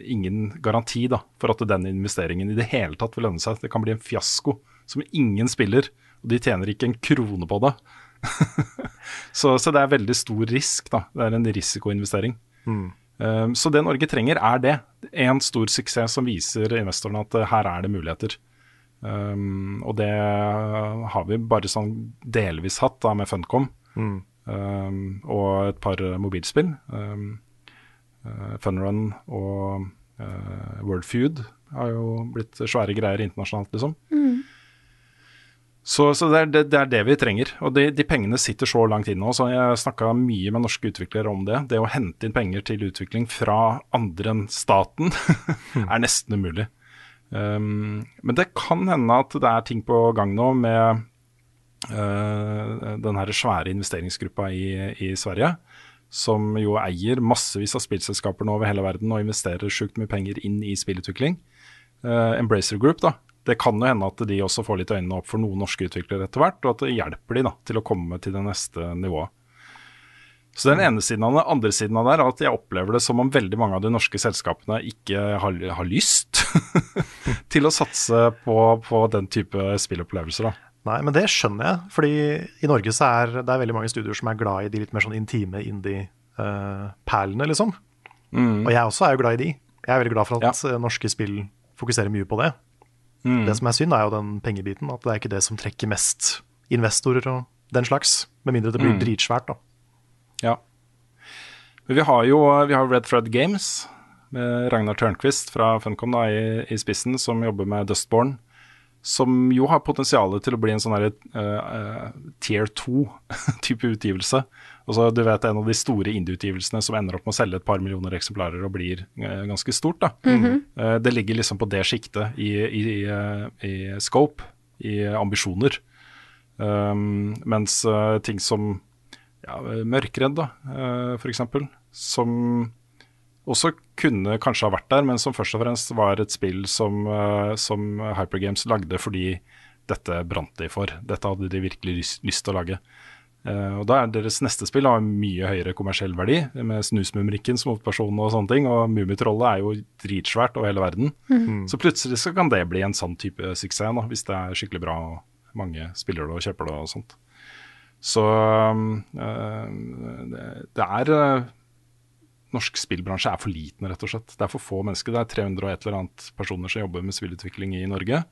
ingen garanti da, for at den investeringen i det hele tatt vil lønne seg. Det kan bli en fiasko som ingen spiller, og de tjener ikke en krone på det. så, så det er veldig stor risk, da. Det er en risikoinvestering. Eh, så det Norge trenger, er det. En stor suksess som viser investorene at uh, her er det muligheter. Um, og det har vi bare sånn delvis hatt da med Funcom um, og et par mobilspill. Um, uh, Funrun og uh, Wordfeud har jo blitt svære greier internasjonalt, liksom. Så, så det, er, det, det er det vi trenger. Og de, de pengene sitter så langt inne. Så jeg snakka mye med norske utviklere om det. Det å hente inn penger til utvikling fra andre enn staten er nesten umulig. Um, men det kan hende at det er ting på gang nå med uh, den her svære investeringsgruppa i, i Sverige. Som jo eier massevis av spillselskaper nå over hele verden og investerer sjukt mye penger inn i spillutvikling. Uh, Embracer Group, da. det kan jo hende at de også får litt øynene opp for noen norske utviklere etter hvert, og at det hjelper de da, til å komme til det neste nivået. Så den ene siden av det, andre siden av det er at jeg opplever det som om veldig mange av de norske selskapene ikke har, har lyst til å satse på, på den type spillopplevelser. da. Nei, men det skjønner jeg. Fordi i Norge så er det er veldig mange studioer som er glad i de litt mer sånn intime indie-perlene, liksom. Og jeg også er jo glad i de. Jeg er veldig glad for at ja. norske spill fokuserer mye på det. Det som er synd, er jo den pengebiten. At det er ikke det som trekker mest investorer og den slags. Med mindre det blir Mm. dritsvært, da. Ja. Men vi har jo vi har Red Thread Games med Ragnar Tørnquist fra Funcom da, i, i spissen, som jobber med Dustborn. Som jo har potensial til å bli en sånn herre uh, eh, tier 2-type utgivelse. Altså, du vet en av de store indie-utgivelsene som ender opp med å selge et par millioner eksemplarer og blir uh, ganske stort. da. Mhm. Eh, det ligger liksom på det sjiktet i, i, i, scope, i ambisjoner. Um, mens ting som ja, Mørkredd, da, uh, f.eks., som også kunne kanskje ha vært der, men som først og fremst var et spill som, eh, som Hypergames lagde fordi dette brant de for. Dette hadde de virkelig lyst, lyst til å lage. Eh, og da er Deres neste spill har mye høyere kommersiell verdi, med Snusmumrikken som hovedperson og sånne ting. Og Mummitrollet er jo dritsvært over hele verden. Mm. Så plutselig så kan det bli en sånn type suksess, da, hvis det er skikkelig bra og mange spiller det og kjøper det og sånt. Så øh, det, er øh, Norsk spillbransje er for liten, rett og slett. Det er for få mennesker. Det er 300 og et eller annet personer som jobber med spillutvikling i Norge.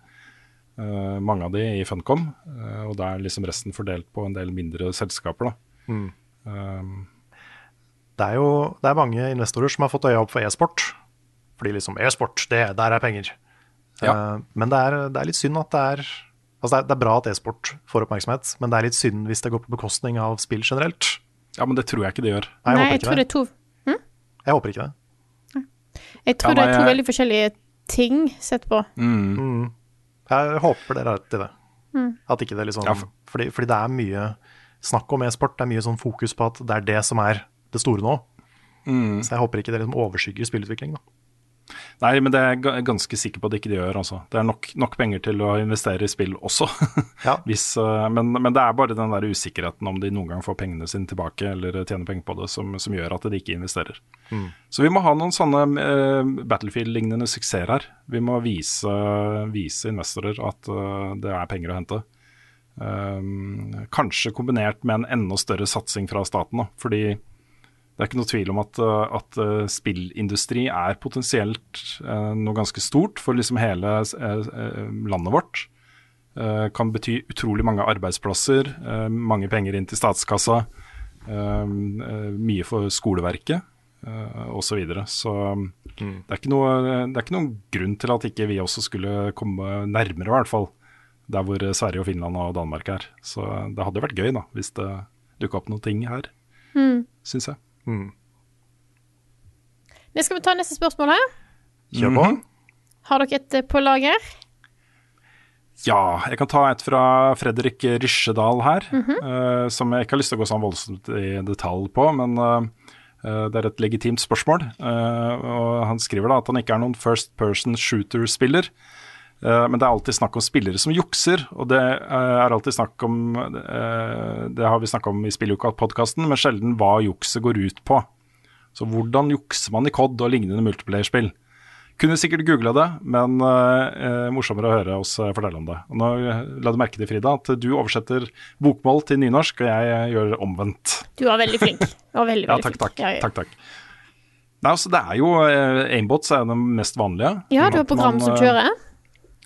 Eh, mange av de i Funcom, eh, og da er liksom resten fordelt på en del mindre selskaper. Da. Mm. Um, Det er jo det er mange investorer som har fått øya opp for e-sport. Fordi liksom e-sport, der er penger. Eh, men det er, det er litt synd at det er Altså det er, det er bra at e-sport får oppmerksomhet, men det er litt synd hvis det går på bekostning av spill generelt. Ja, men det tror jeg ikke det gjør. Nei, jeg Nei, håper jeg ikke tror det er to Jeg håper ikke det. Jeg tror Ja, det er to jeg- veldig forskjellige ting sett på. Mm. Jeg håper dere har rett i det. Mm. At ikke det liksom fordi, fordi det er mye snakk om e-sport. Det er mye sånn fokus på at det er det som er det store nå. Mm. Så jeg håper ikke det liksom overskygger spillutvikling. Da. Nei, men det er jeg ganske sikker på at det ikke de gjør. Altså. Det er nok, nok penger til å investere i spill også. Hvis, øh, men, men det er bare den der usikkerheten om de noen gang får pengene sine tilbake eller tjener penger på det, som, som gjør at de ikke investerer. Mm. Så vi må ha noen sånne uh, Battlefield-lignende suksesser her. Vi må vise, vise investorer at uh, det er penger å hente. Um, kanskje kombinert med en enda større satsing fra staten. Da. Fordi det er ikke noe tvil om at, uh, at uh, spillindustri er potensielt uh, noe ganske stort for liksom hele landet vårt. Uh, kan bety utrolig mange arbeidsplasser, uh, mange penger inn til statskassa, mye for skoleverket uh, osv. Så, videre. så um, det, er ikke noe, det er ikke noen grunn til at ikke vi også skulle komme nærmere, i hvert fall. Der hvor Sverige og Finland og Danmark er. Så det hadde vært gøy da, hvis det dukka opp noen ting her, Mm. syns jeg. Det skal vi ta neste spørsmål her. Kjør på. Har dere et eh, på lager? Ja, jeg kan ta et fra Fredrik Rysjedal her, Mm -hmm. uh, som jeg ikke har lyst til å gå sånn voldsomt i detalj på, men uh, eh, det er et legitimt spørsmål. Uh, og han skriver da at han ikke er noen first person shooter-spiller. Eh, men det er alltid snakk om spillere som jukser, og det eh, er alltid snakk om eh, Det har vi snakka om i Spilluka-podkasten, men sjelden hva jukset går ut på. Så hvordan jukser man i COD og lignende multiplayer-spill? Kunne sikkert googla det, men eh, morsommere å høre oss fortelle om det. Og nå La du merke til, Frida, at du oversetter bokmål til nynorsk, og jeg gjør omvendt. Du var veldig flink. Var veldig, Ja, takk, takk. Ja, ja. takk, takk. Nei, altså, det er jo Aimbots er den mest vanlige. Ja, du har program man, som kjører.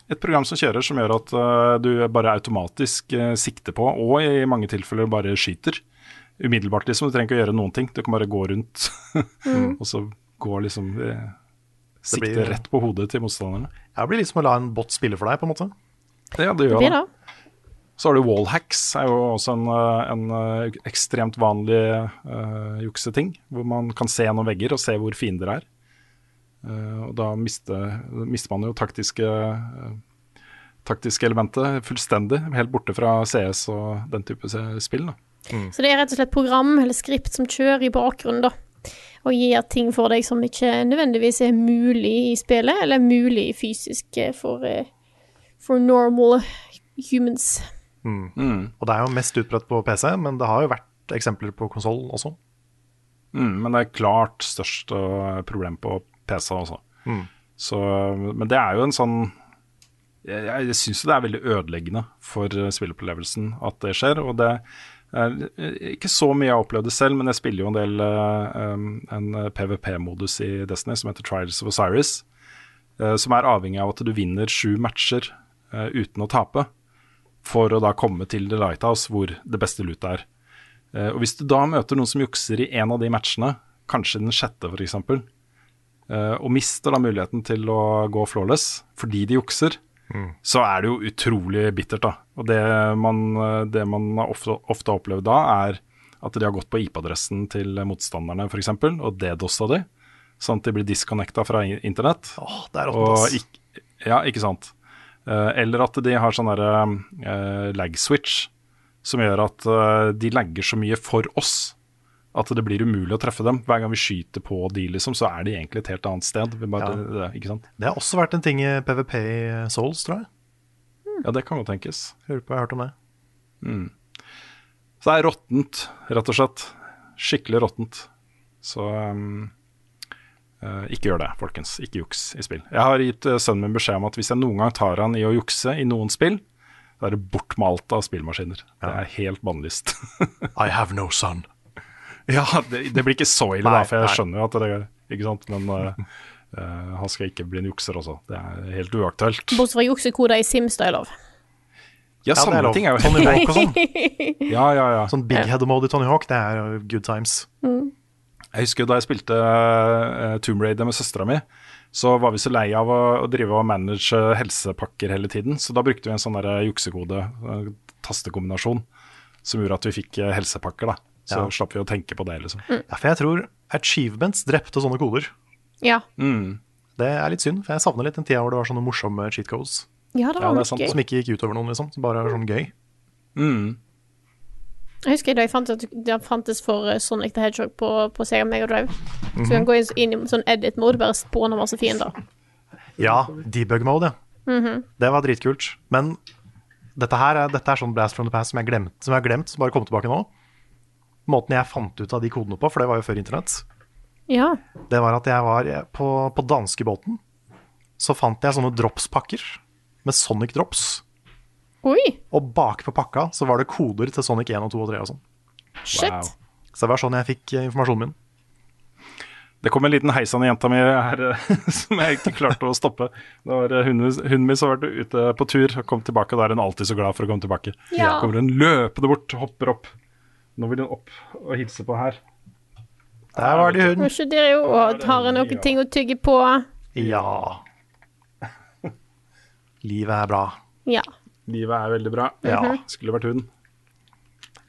Et program som kjører som gjør at eh, du bare automatisk eh, sikter på, og i mange tilfeller bare skyter. Umiddelbart, liksom. Du trenger ikke å gjøre noen ting. Du kan bare gå rundt, Mm. og så gå liksom eh, Sikte blir- rett på hodet til motstanderne. Ja, det blir litt som å la en bot spille for deg, på en måte. Ja, det gjør Det blir. Så har du wallhacks, er jo også en, en ekstremt vanlig uh, jukseting. Hvor man kan se gjennom vegger og se hvor fiender er. Eh, og da mister, mister man jo taktiske, eh, taktiske elementet fullstendig. Helt borte fra CS og den type spill. Da. Så det er rett og slett program eller skript som kjører i bakgrunnen, da. Og gir ting for deg som ikke nødvendigvis er mulig i spillet, eller mulig fysisk eh, for, for normal humans. Mm. Og det er jo mest utbredt på PC, men det har jo vært eksempler på konsoll også. Mm, men det er klart størst øh, problem på PC også. Mm. Så, men det er jo en sånn Jeg, jeg syns det er veldig ødeleggende for øh, spilleopplevelsen at det skjer. Og det er øh, ikke så mye jeg har opplevd det selv, men jeg spiller jo en del um, en PVP-modus i Destiny som heter Trials of Osiris. Uh, som er avhengig av at du vinner sju matcher uh, uten å tape. For å da komme til The Lighthouse, hvor det beste lootet er. Uh, og Hvis du da møter noen som jukser i en av de matchene, kanskje den sjette f.eks., og mister da muligheten til å gå flawless fordi de jukser, så er det jo utrolig bittert. da. Og Det man, eh, det man ofte, ofte har opplevd da, er at de har gått på IP-adressen til motstanderne f.eks., og DDoS-a de, sånn at de blir disconnecta fra internett. Åh, det er rått, ikk- ja, ikke sant. Eh, eller at de har sånn derre uh, lag switch, som gjør at uh, de lagger så mye for oss at det blir umulig å treffe dem. Hver gang vi skyter på de, liksom, så er de egentlig et helt annet sted. Vi bare, Ja. det? Det har også vært en ting i PVP i Souls, tror jeg. Ja, det kan jo tenkes. Lurer på, jeg har hørt om det. Mm. Så det er råttent, rett og slett. Skikkelig råttent. Så um, uh, ikke gjør det, folkens. Ikke juks i spill. Jeg har gitt uh, sønnen min beskjed om at hvis jeg noen gang tar han i å jukse i noen spill, da er det bortmalt av spillmaskiner. Det er helt bannlyst. I have no son. Ja, det, det blir ikke så ille, Nei, da, for jeg nei. skjønner jo at det er Ikke sant? Men uh, eh, han skal ikke bli en jukser også. Det er helt uaktuelt. Bortsett fra juksekoder i Sims, da er lov. Ja, det er samme lov. ting er jo Tony Hawk og sånn. Ja, ja, ja. Sånn big head-mode i Tony Hawk, det er good times. Jeg husker da jeg spilte uh, Tomb Raider med søstera mi, så var vi så lei av å, å drive og manage helsepakker hele tiden. Så da brukte vi en sånn der juksekode, eh, tastekombinasjon, som gjorde at vi fikk helsepakker. da. Så Ja. slapp vi å tenke på det, liksom. Ja, for jeg tror achievements drepte sånne koder. Ja. Mm. Det er litt synd, for jeg savner litt den tida hvor det var sånne morsomme cheat codes. Ja, det Ja, var det er sant. gøy. Som ikke gikk utover noen, liksom. Som bare er sånn gøy. Mm. Jeg husker da jeg fant at det fantes for eh, Sonic the Hedgehog på, på Sega Mega Drive. Så Mhm. du kan gå inn, i sånn edit-mode, bare spåne masse fiender. Ja, debug mode, ja. Mhm. Det var dritkult. Men dette her er, dette er sånn blast from the past som jeg, glemt, som jeg har glemt, som bare kom tilbake nå. Måten jeg fant ut av de kodene på, for det var jo før internett, Ja. det var at jeg var på, på danskebåten. Så fant jeg sånne dropspakker med Sonic Drops. Oi, Og bak på pakka så var det koder til Sonic 1 og 2 og 3 og sånn. shit. Wow. Så det var sånn jeg fikk eh, informasjonen min. Det kom en liten heisende jenta mi her eh, som jeg ikke klarte å stoppe. Det var eh, Hunden hunden min som har vært ute på tur og kom tilbake, og da er hun alltid så glad for å komme tilbake. Ja. kommer hun løpende bort, hopper opp. Nå vil hun opp og hilse på her. Der var det hun. hund. ikke dere jo og har hun noen ting å tygge på? Ja. Livet er bra. Ja. Livet er veldig bra. Ja. Skulle vært hun.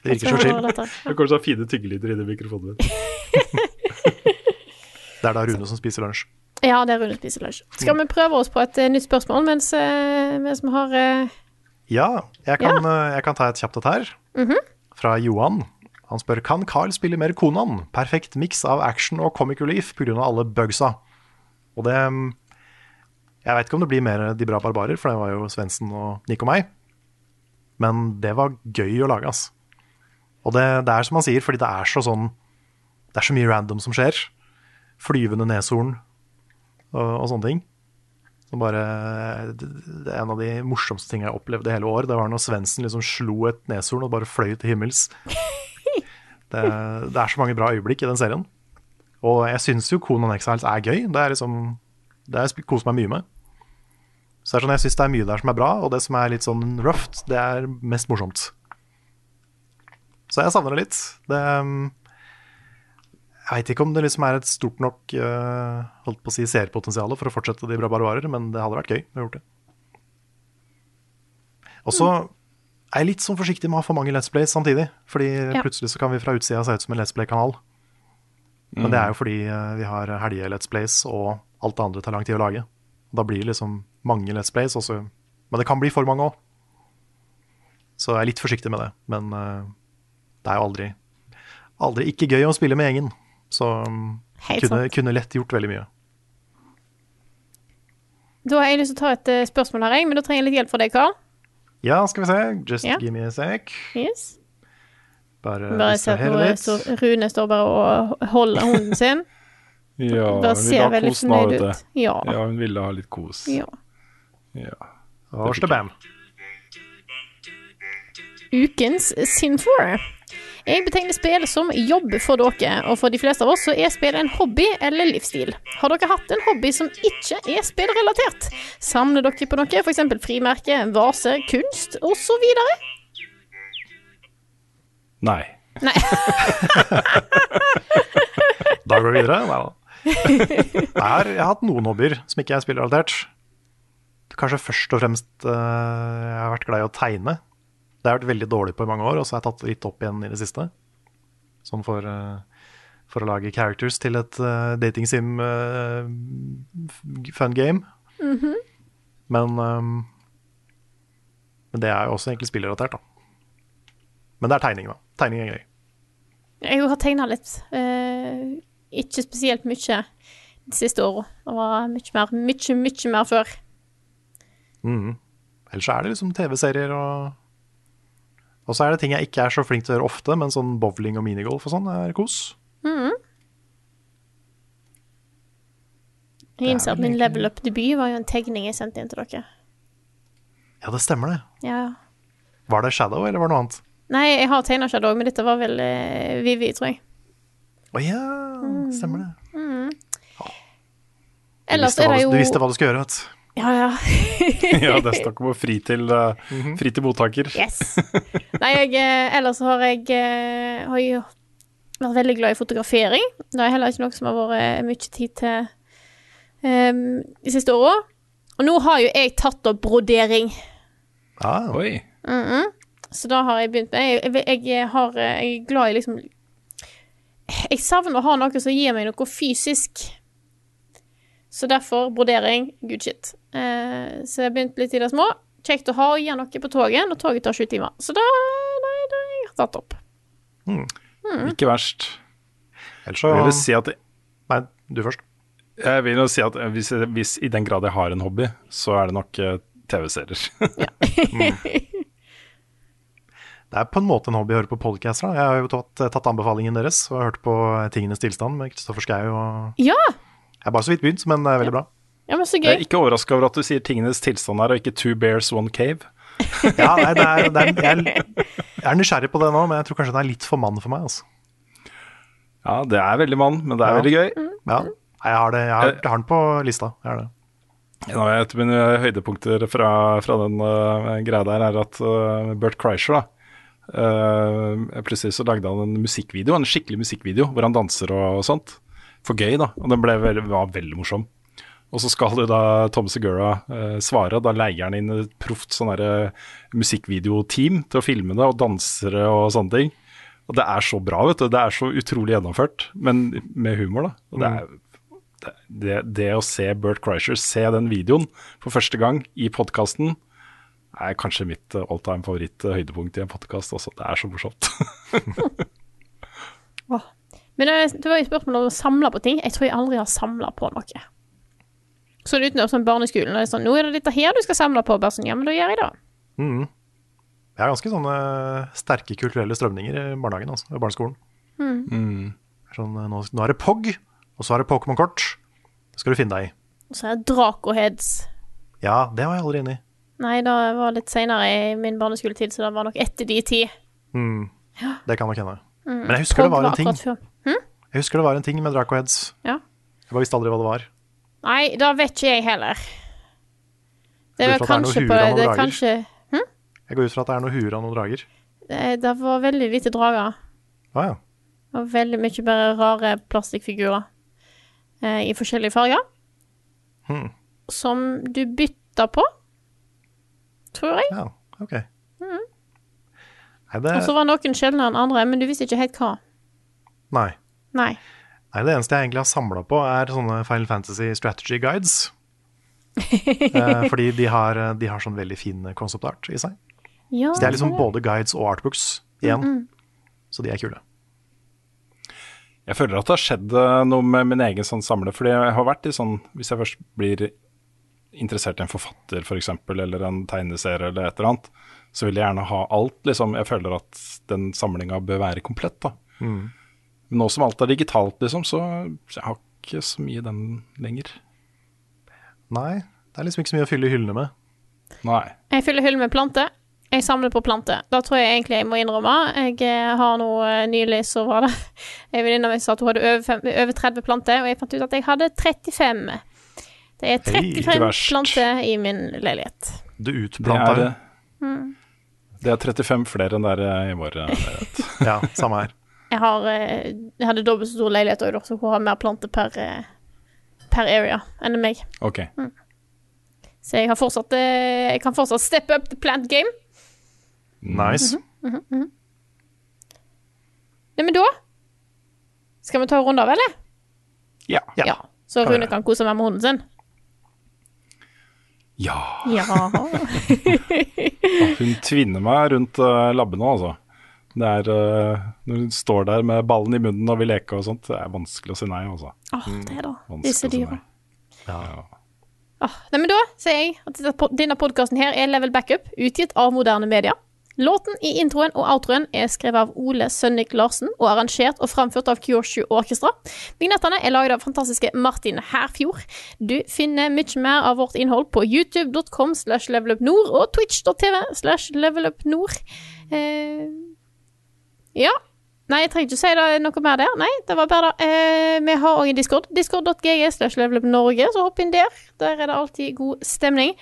Det virker så chill. Du kommer Det å ha fine tyggelyder i den mikrofonen din. Det er da Rune som spiser lunsj. Ja, det er Rune som spiser lunsj. Skal vi prøve oss på et eh, nytt spørsmål mens, eh, mens vi har eh, Ja, jeg kan, eh, jeg kan ta et kjapt et her. Fra Johan. Han spør kan Carl spille mer Konan. Perfekt miks av action og comic relief pga. alle bugsa. Og det mm, Jeg vet ikke om det blir mer De bra barbarer, for det var jo Svendsen og Nick og meg. Men det var gøy å lage, ass. Og det, det er som han sier, fordi det er så sånn Det er så mye random som skjer. Flyvende neshorn og, og sånne ting. Som bare, det det er en av de morsomste tingene jeg opplevde hele år. Det var når Svendsen liksom slo et neshorn og bare fløy til himmels. Det, det er så mange bra øyeblikk i den serien. Og jeg syns jo Conan Exiles er gøy. Det er liksom Det har jeg kost meg mye med. Så sånn, jeg syns det er mye der som er bra, og det som er litt sånn røft, det er mest morsomt. Så jeg savner det litt. Det Jeg veit ikke om det liksom er et stort nok uh, holdt på å si seerpotensial for å fortsette De bra barbarer, men det hadde vært gøy å gjort det. Og så er litt sånn forsiktig med å ha for mange Let's Plays samtidig. Fordi Ja. plutselig så kan vi fra utsida se ut som en Let's Play-kanal. Men det er jo fordi eh, vi har helge-Let's Plays, og alt det andre tar lang tid å lage. Da blir det liksom mange Let's Plays, også. men det kan bli for mange òg. Så jeg er litt forsiktig med det. Men eh, det er jo aldri, aldri ikke gøy å spille med gjengen. Så um, kunne, kunne lett gjort veldig mye. Da har jeg lyst til å ta et eh, spørsmål her, men da trenger jeg litt hjelp fra deg, Karl. Ja, skal vi se. Just Ja. give me a sec. Yes. Bare, Bare se på litt. Rune står bare og holder hunden sin. Ja, hun ville ha veldig kos nå, fornøyd vet ut. du. Ja. Ja, hun ville ha litt kos. ja. Ja. Og stabam. Ukens Sin 4. Jeg betegner spill som jobb for dere, og for de fleste av oss så er spill en hobby eller livsstil. Har dere hatt en hobby som ikke er spillrelatert? Samler dere på noe, f.eks. frimerke, vase, kunst osv.? Nei. Nei. Da går vi videre. Nei da. Har, jeg har hatt noen hobbyer som ikke er spillrelatert. Kanskje først og fremst uh, jeg har vært glad i å tegne. Det har jeg vært veldig dårlig på i mange år, og så har jeg tatt det litt opp igjen i det siste. Sånn for, eh, for å lage characters til et uh, dating sim uh, fun game. Men um, Men det er jo også egentlig spillrelatert, da. Men det er tegning, da. Tegning er gøy. Jeg har tegna litt. Uh, ikke spesielt mye de siste åra. Det var mye mer, mye, mye mer før. Mm. Ellers er det liksom TV-serier og Og så er det ting jeg ikke er så flink til å gjøre ofte, men sånn bowling og minigolf og sånn er kos. Jeg innser at min level up-debut var jo en tegning jeg sendte inn til dere. Ja, det stemmer det. Ja. Var det Shadow, eller var det noe annet? Nei, jeg har tegna Shadow, men dette var vel uh, Vivi, tror jeg. Å ja, stemmer det. Du Ellers visste, er hva det du, jo du visste hva du skulle gjøre, vet du. Ja, ja. Ja, det stakk om på fri til, Mhm. fri til mottaker. Yes. Nei, jeg, eh, ellers har jeg, eh, har jeg vært veldig glad i fotografering. Det er heller ikke noe som har vært mye tid til um, de siste åra. Og nå har jo jeg tatt opp brodering. Ah, Oi. Så da har jeg begynt med Jeg, jeg, jeg, har, jeg er glad i liksom Jeg savner å ha noe som gir meg noe fysisk. Så derfor brodering, good shit. Eh, så jeg begynte litt i det små. Kjekt å ha og gjøre noe på toget, når toget tar sju timer. Så da, nei, da har jeg tatt opp. Ikke verst. ellers så vil Jeg si at Nei, du først. Jeg vil jo si at hvis, hvis i den grad jeg har en hobby, så er det nok eh, TV-serier. Det er på en måte en hobby å høre på podcaster. da. Jeg har jo tatt, tatt anbefalingen deres og hørt på Tingenes tilstand med Kristoffer Schou. og Ja! Jeg har bare så vidt begynt, men det er veldig bra. Ja, men så Jeg er ikke overraska over at du sier tingenes tilstand her, og ikke Two Bears, One Cave. Ja, nei, det er, det er, jeg, er, jeg er nysgjerrig på det nå, men jeg tror kanskje den er litt for mann for meg. altså. Ja, det er veldig mann, men det er Ja. veldig gøy. Ja, jeg har, det, jeg har, jeg har den på lista. Jeg har det. En av et mine høydepunkter fra, fra den uh, greia der er at uh, Bert Kreischer da, uh, plutselig så lagde han en musikkvideo, en skikkelig musikkvideo, hvor han danser og, sånt. For gøy, da. Og den ble veldig, var veldig morsom. Og så skal jo da Tom Segura eh, svare, og da leier han inn et proft sånn musikkvideoteam til å filme det, og dansere og sånne ting. Og det er så bra, vet du. Det er så utrolig gjennomført, men med humor, da. Og det er det, det å se Bert Kreischer se den videoen for første gang i podkasten, er kanskje mitt eh, all time favoritt-høydepunkt i en podkast også. Det er så morsomt. Men det, det var jo spørsmål om å samle på ting. Jeg tror jeg aldri har samla på noe. Sånn utenom sånn barneskolen. Og det er sånn, 'Nå er det dette her du skal samle på.' Bare sånn, ja, men da gjør jeg det. Mm. Det er ganske sånne sterke kulturelle strømninger i barnehagen, altså, i barneskolen. Sånn, eh, nå, nå er det POG, og så er det Pokémon-kort. Det skal du finne deg i. Og så er det Dracoheads. Ja, det var jeg aldri inne i. Nei, det var litt seinere i min barneskoletid, så det var nok etter de ti. Mm. Det kan nok hende. Men jeg husker det var en ting. akkurat før. Jeg husker det var en ting med Dracoheads. Ja. Jeg bare visste aldri hva det var. Nei, det vet ikke jeg heller. Det noe kanskje på det, Det kanskje Jeg går ut fra at det er noe huer av noen drager. det, det var veldig lite drager. Ah, ja. Og veldig mye bare rare plastikkfigurer eh, i forskjellige farger. Hmm. Som du bytta på, tror jeg. ja. Ok. Mm. Nei, det, Og så var noen sjeldnere enn andre, men du visste ikke helt hva. nei. Nei. Nei, det eneste jeg egentlig har samla på, er sånne Final Fantasy strategy guides. eh, fordi de har, de har sånn veldig fin concept art i seg. Ja, Så det er liksom det. både guides og artbooks igjen. Så de er kule. Jeg føler at det har skjedd eh, noe med min egen sånn samle. fordi jeg har vært i sånn Hvis jeg først blir interessert i en forfatter for eksempel, eller en tegneserie eller et eller annet, så vil jeg gjerne ha alt. Liksom. Jeg føler at den samlinga bør være komplett. da. Mm. Men nå som alt er digitalt, liksom, så jeg har ikke så mye den lenger. Nei, det er liksom ikke så mye å fylle hyllene med. Nei. Jeg fyller hyllene med planter. Jeg samler på planter. Da tror jeg egentlig jeg må innrømme. Jeg eh, har nå eh, nylig så var det En venninne av meg sa at hun hadde over, fem, over 30 planter, og jeg fant ut at jeg hadde 35. Det er 35 hey, planter i min leilighet. Du Det er, det. Mm. det er 35 flere enn det er i vår eh, leilighet. Ja, samme her. Jeg, har, eh, jeg hadde dobbelt så stor leilighet òg, så hun har mer planter per, eh, per area enn meg. Ok. Så jeg har fortsatt eh, Jeg kan fortsatt step up the plant game. Nice. Mhm, mhm. Nei, men da Skal vi ta en runde av, eller? Ja. Ja. Så Rune gjøre. kan kose meg med hunden sin? Ja. Ja. Hun tvinner meg rundt labbene, labben altså. Det er uh, Når du står der med ballen i munnen og vil leke og sånt, det er vanskelig å si nei, altså. Åh, det er da. Vanskelig Disse å si dyra. nei. Ja. Ah, nei, men da sier jeg at denne podkasten her er Level Backup, utgitt av moderne media. Låten i introen og outroen er skrevet av Ole Sønnik Larsen og arrangert og framført av Kyoshu Orkestra. Vignettene er laget av fantastiske Martin Herfjord. Du finner mye mer av vårt innhold på youtube.com slash levelupnord og twitch.tv slash levelupnord. Eh, ja. Nei, jeg trenger ikke si det noe mer der. Nei, det var bare det. Eh, vi har òg en Discord. Discord.gg slash levelupnorge, så hopp inn der. Der er det alltid god stemning.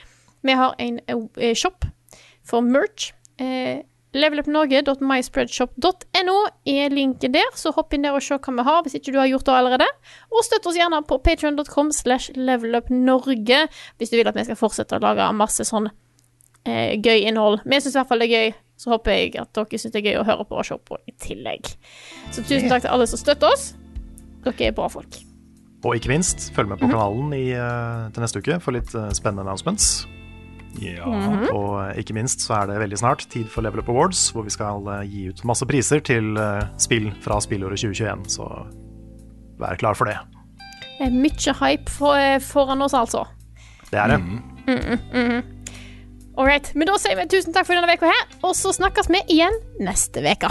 Vi har en eh, shop for merch. Eh, Levelupnorge.myspreadshop.no er linken der, så hopp inn der og se hva vi har, hvis ikke du har gjort det allerede. Og støtt oss gjerne på patreon.com slash levelupnorge hvis du vil at vi skal fortsette å lage masse sånn eh, gøy innhold. Vi syns i hvert fall det er gøy, så håper jeg at dere syns det er gøy å høre på og se på i tillegg. Så tusen takk til alle som støtter oss. Dere er bra folk. Og ikke minst, følg med på kanalen i, eh, til neste uke for litt eh, spennende announcements. Ja. Mhm. Og eh, ikke minst så er det veldig snart tid for Level Up Awards, hvor vi skal gi ut masse priser til spill fra spillåret 2021. Så vær klar for det. Det er mye hype for, foran oss, altså. Det er det. Mhm, mhm. All right. Men da sier vi tusen takk for denne veka her, og så snakkes vi igjen neste veke.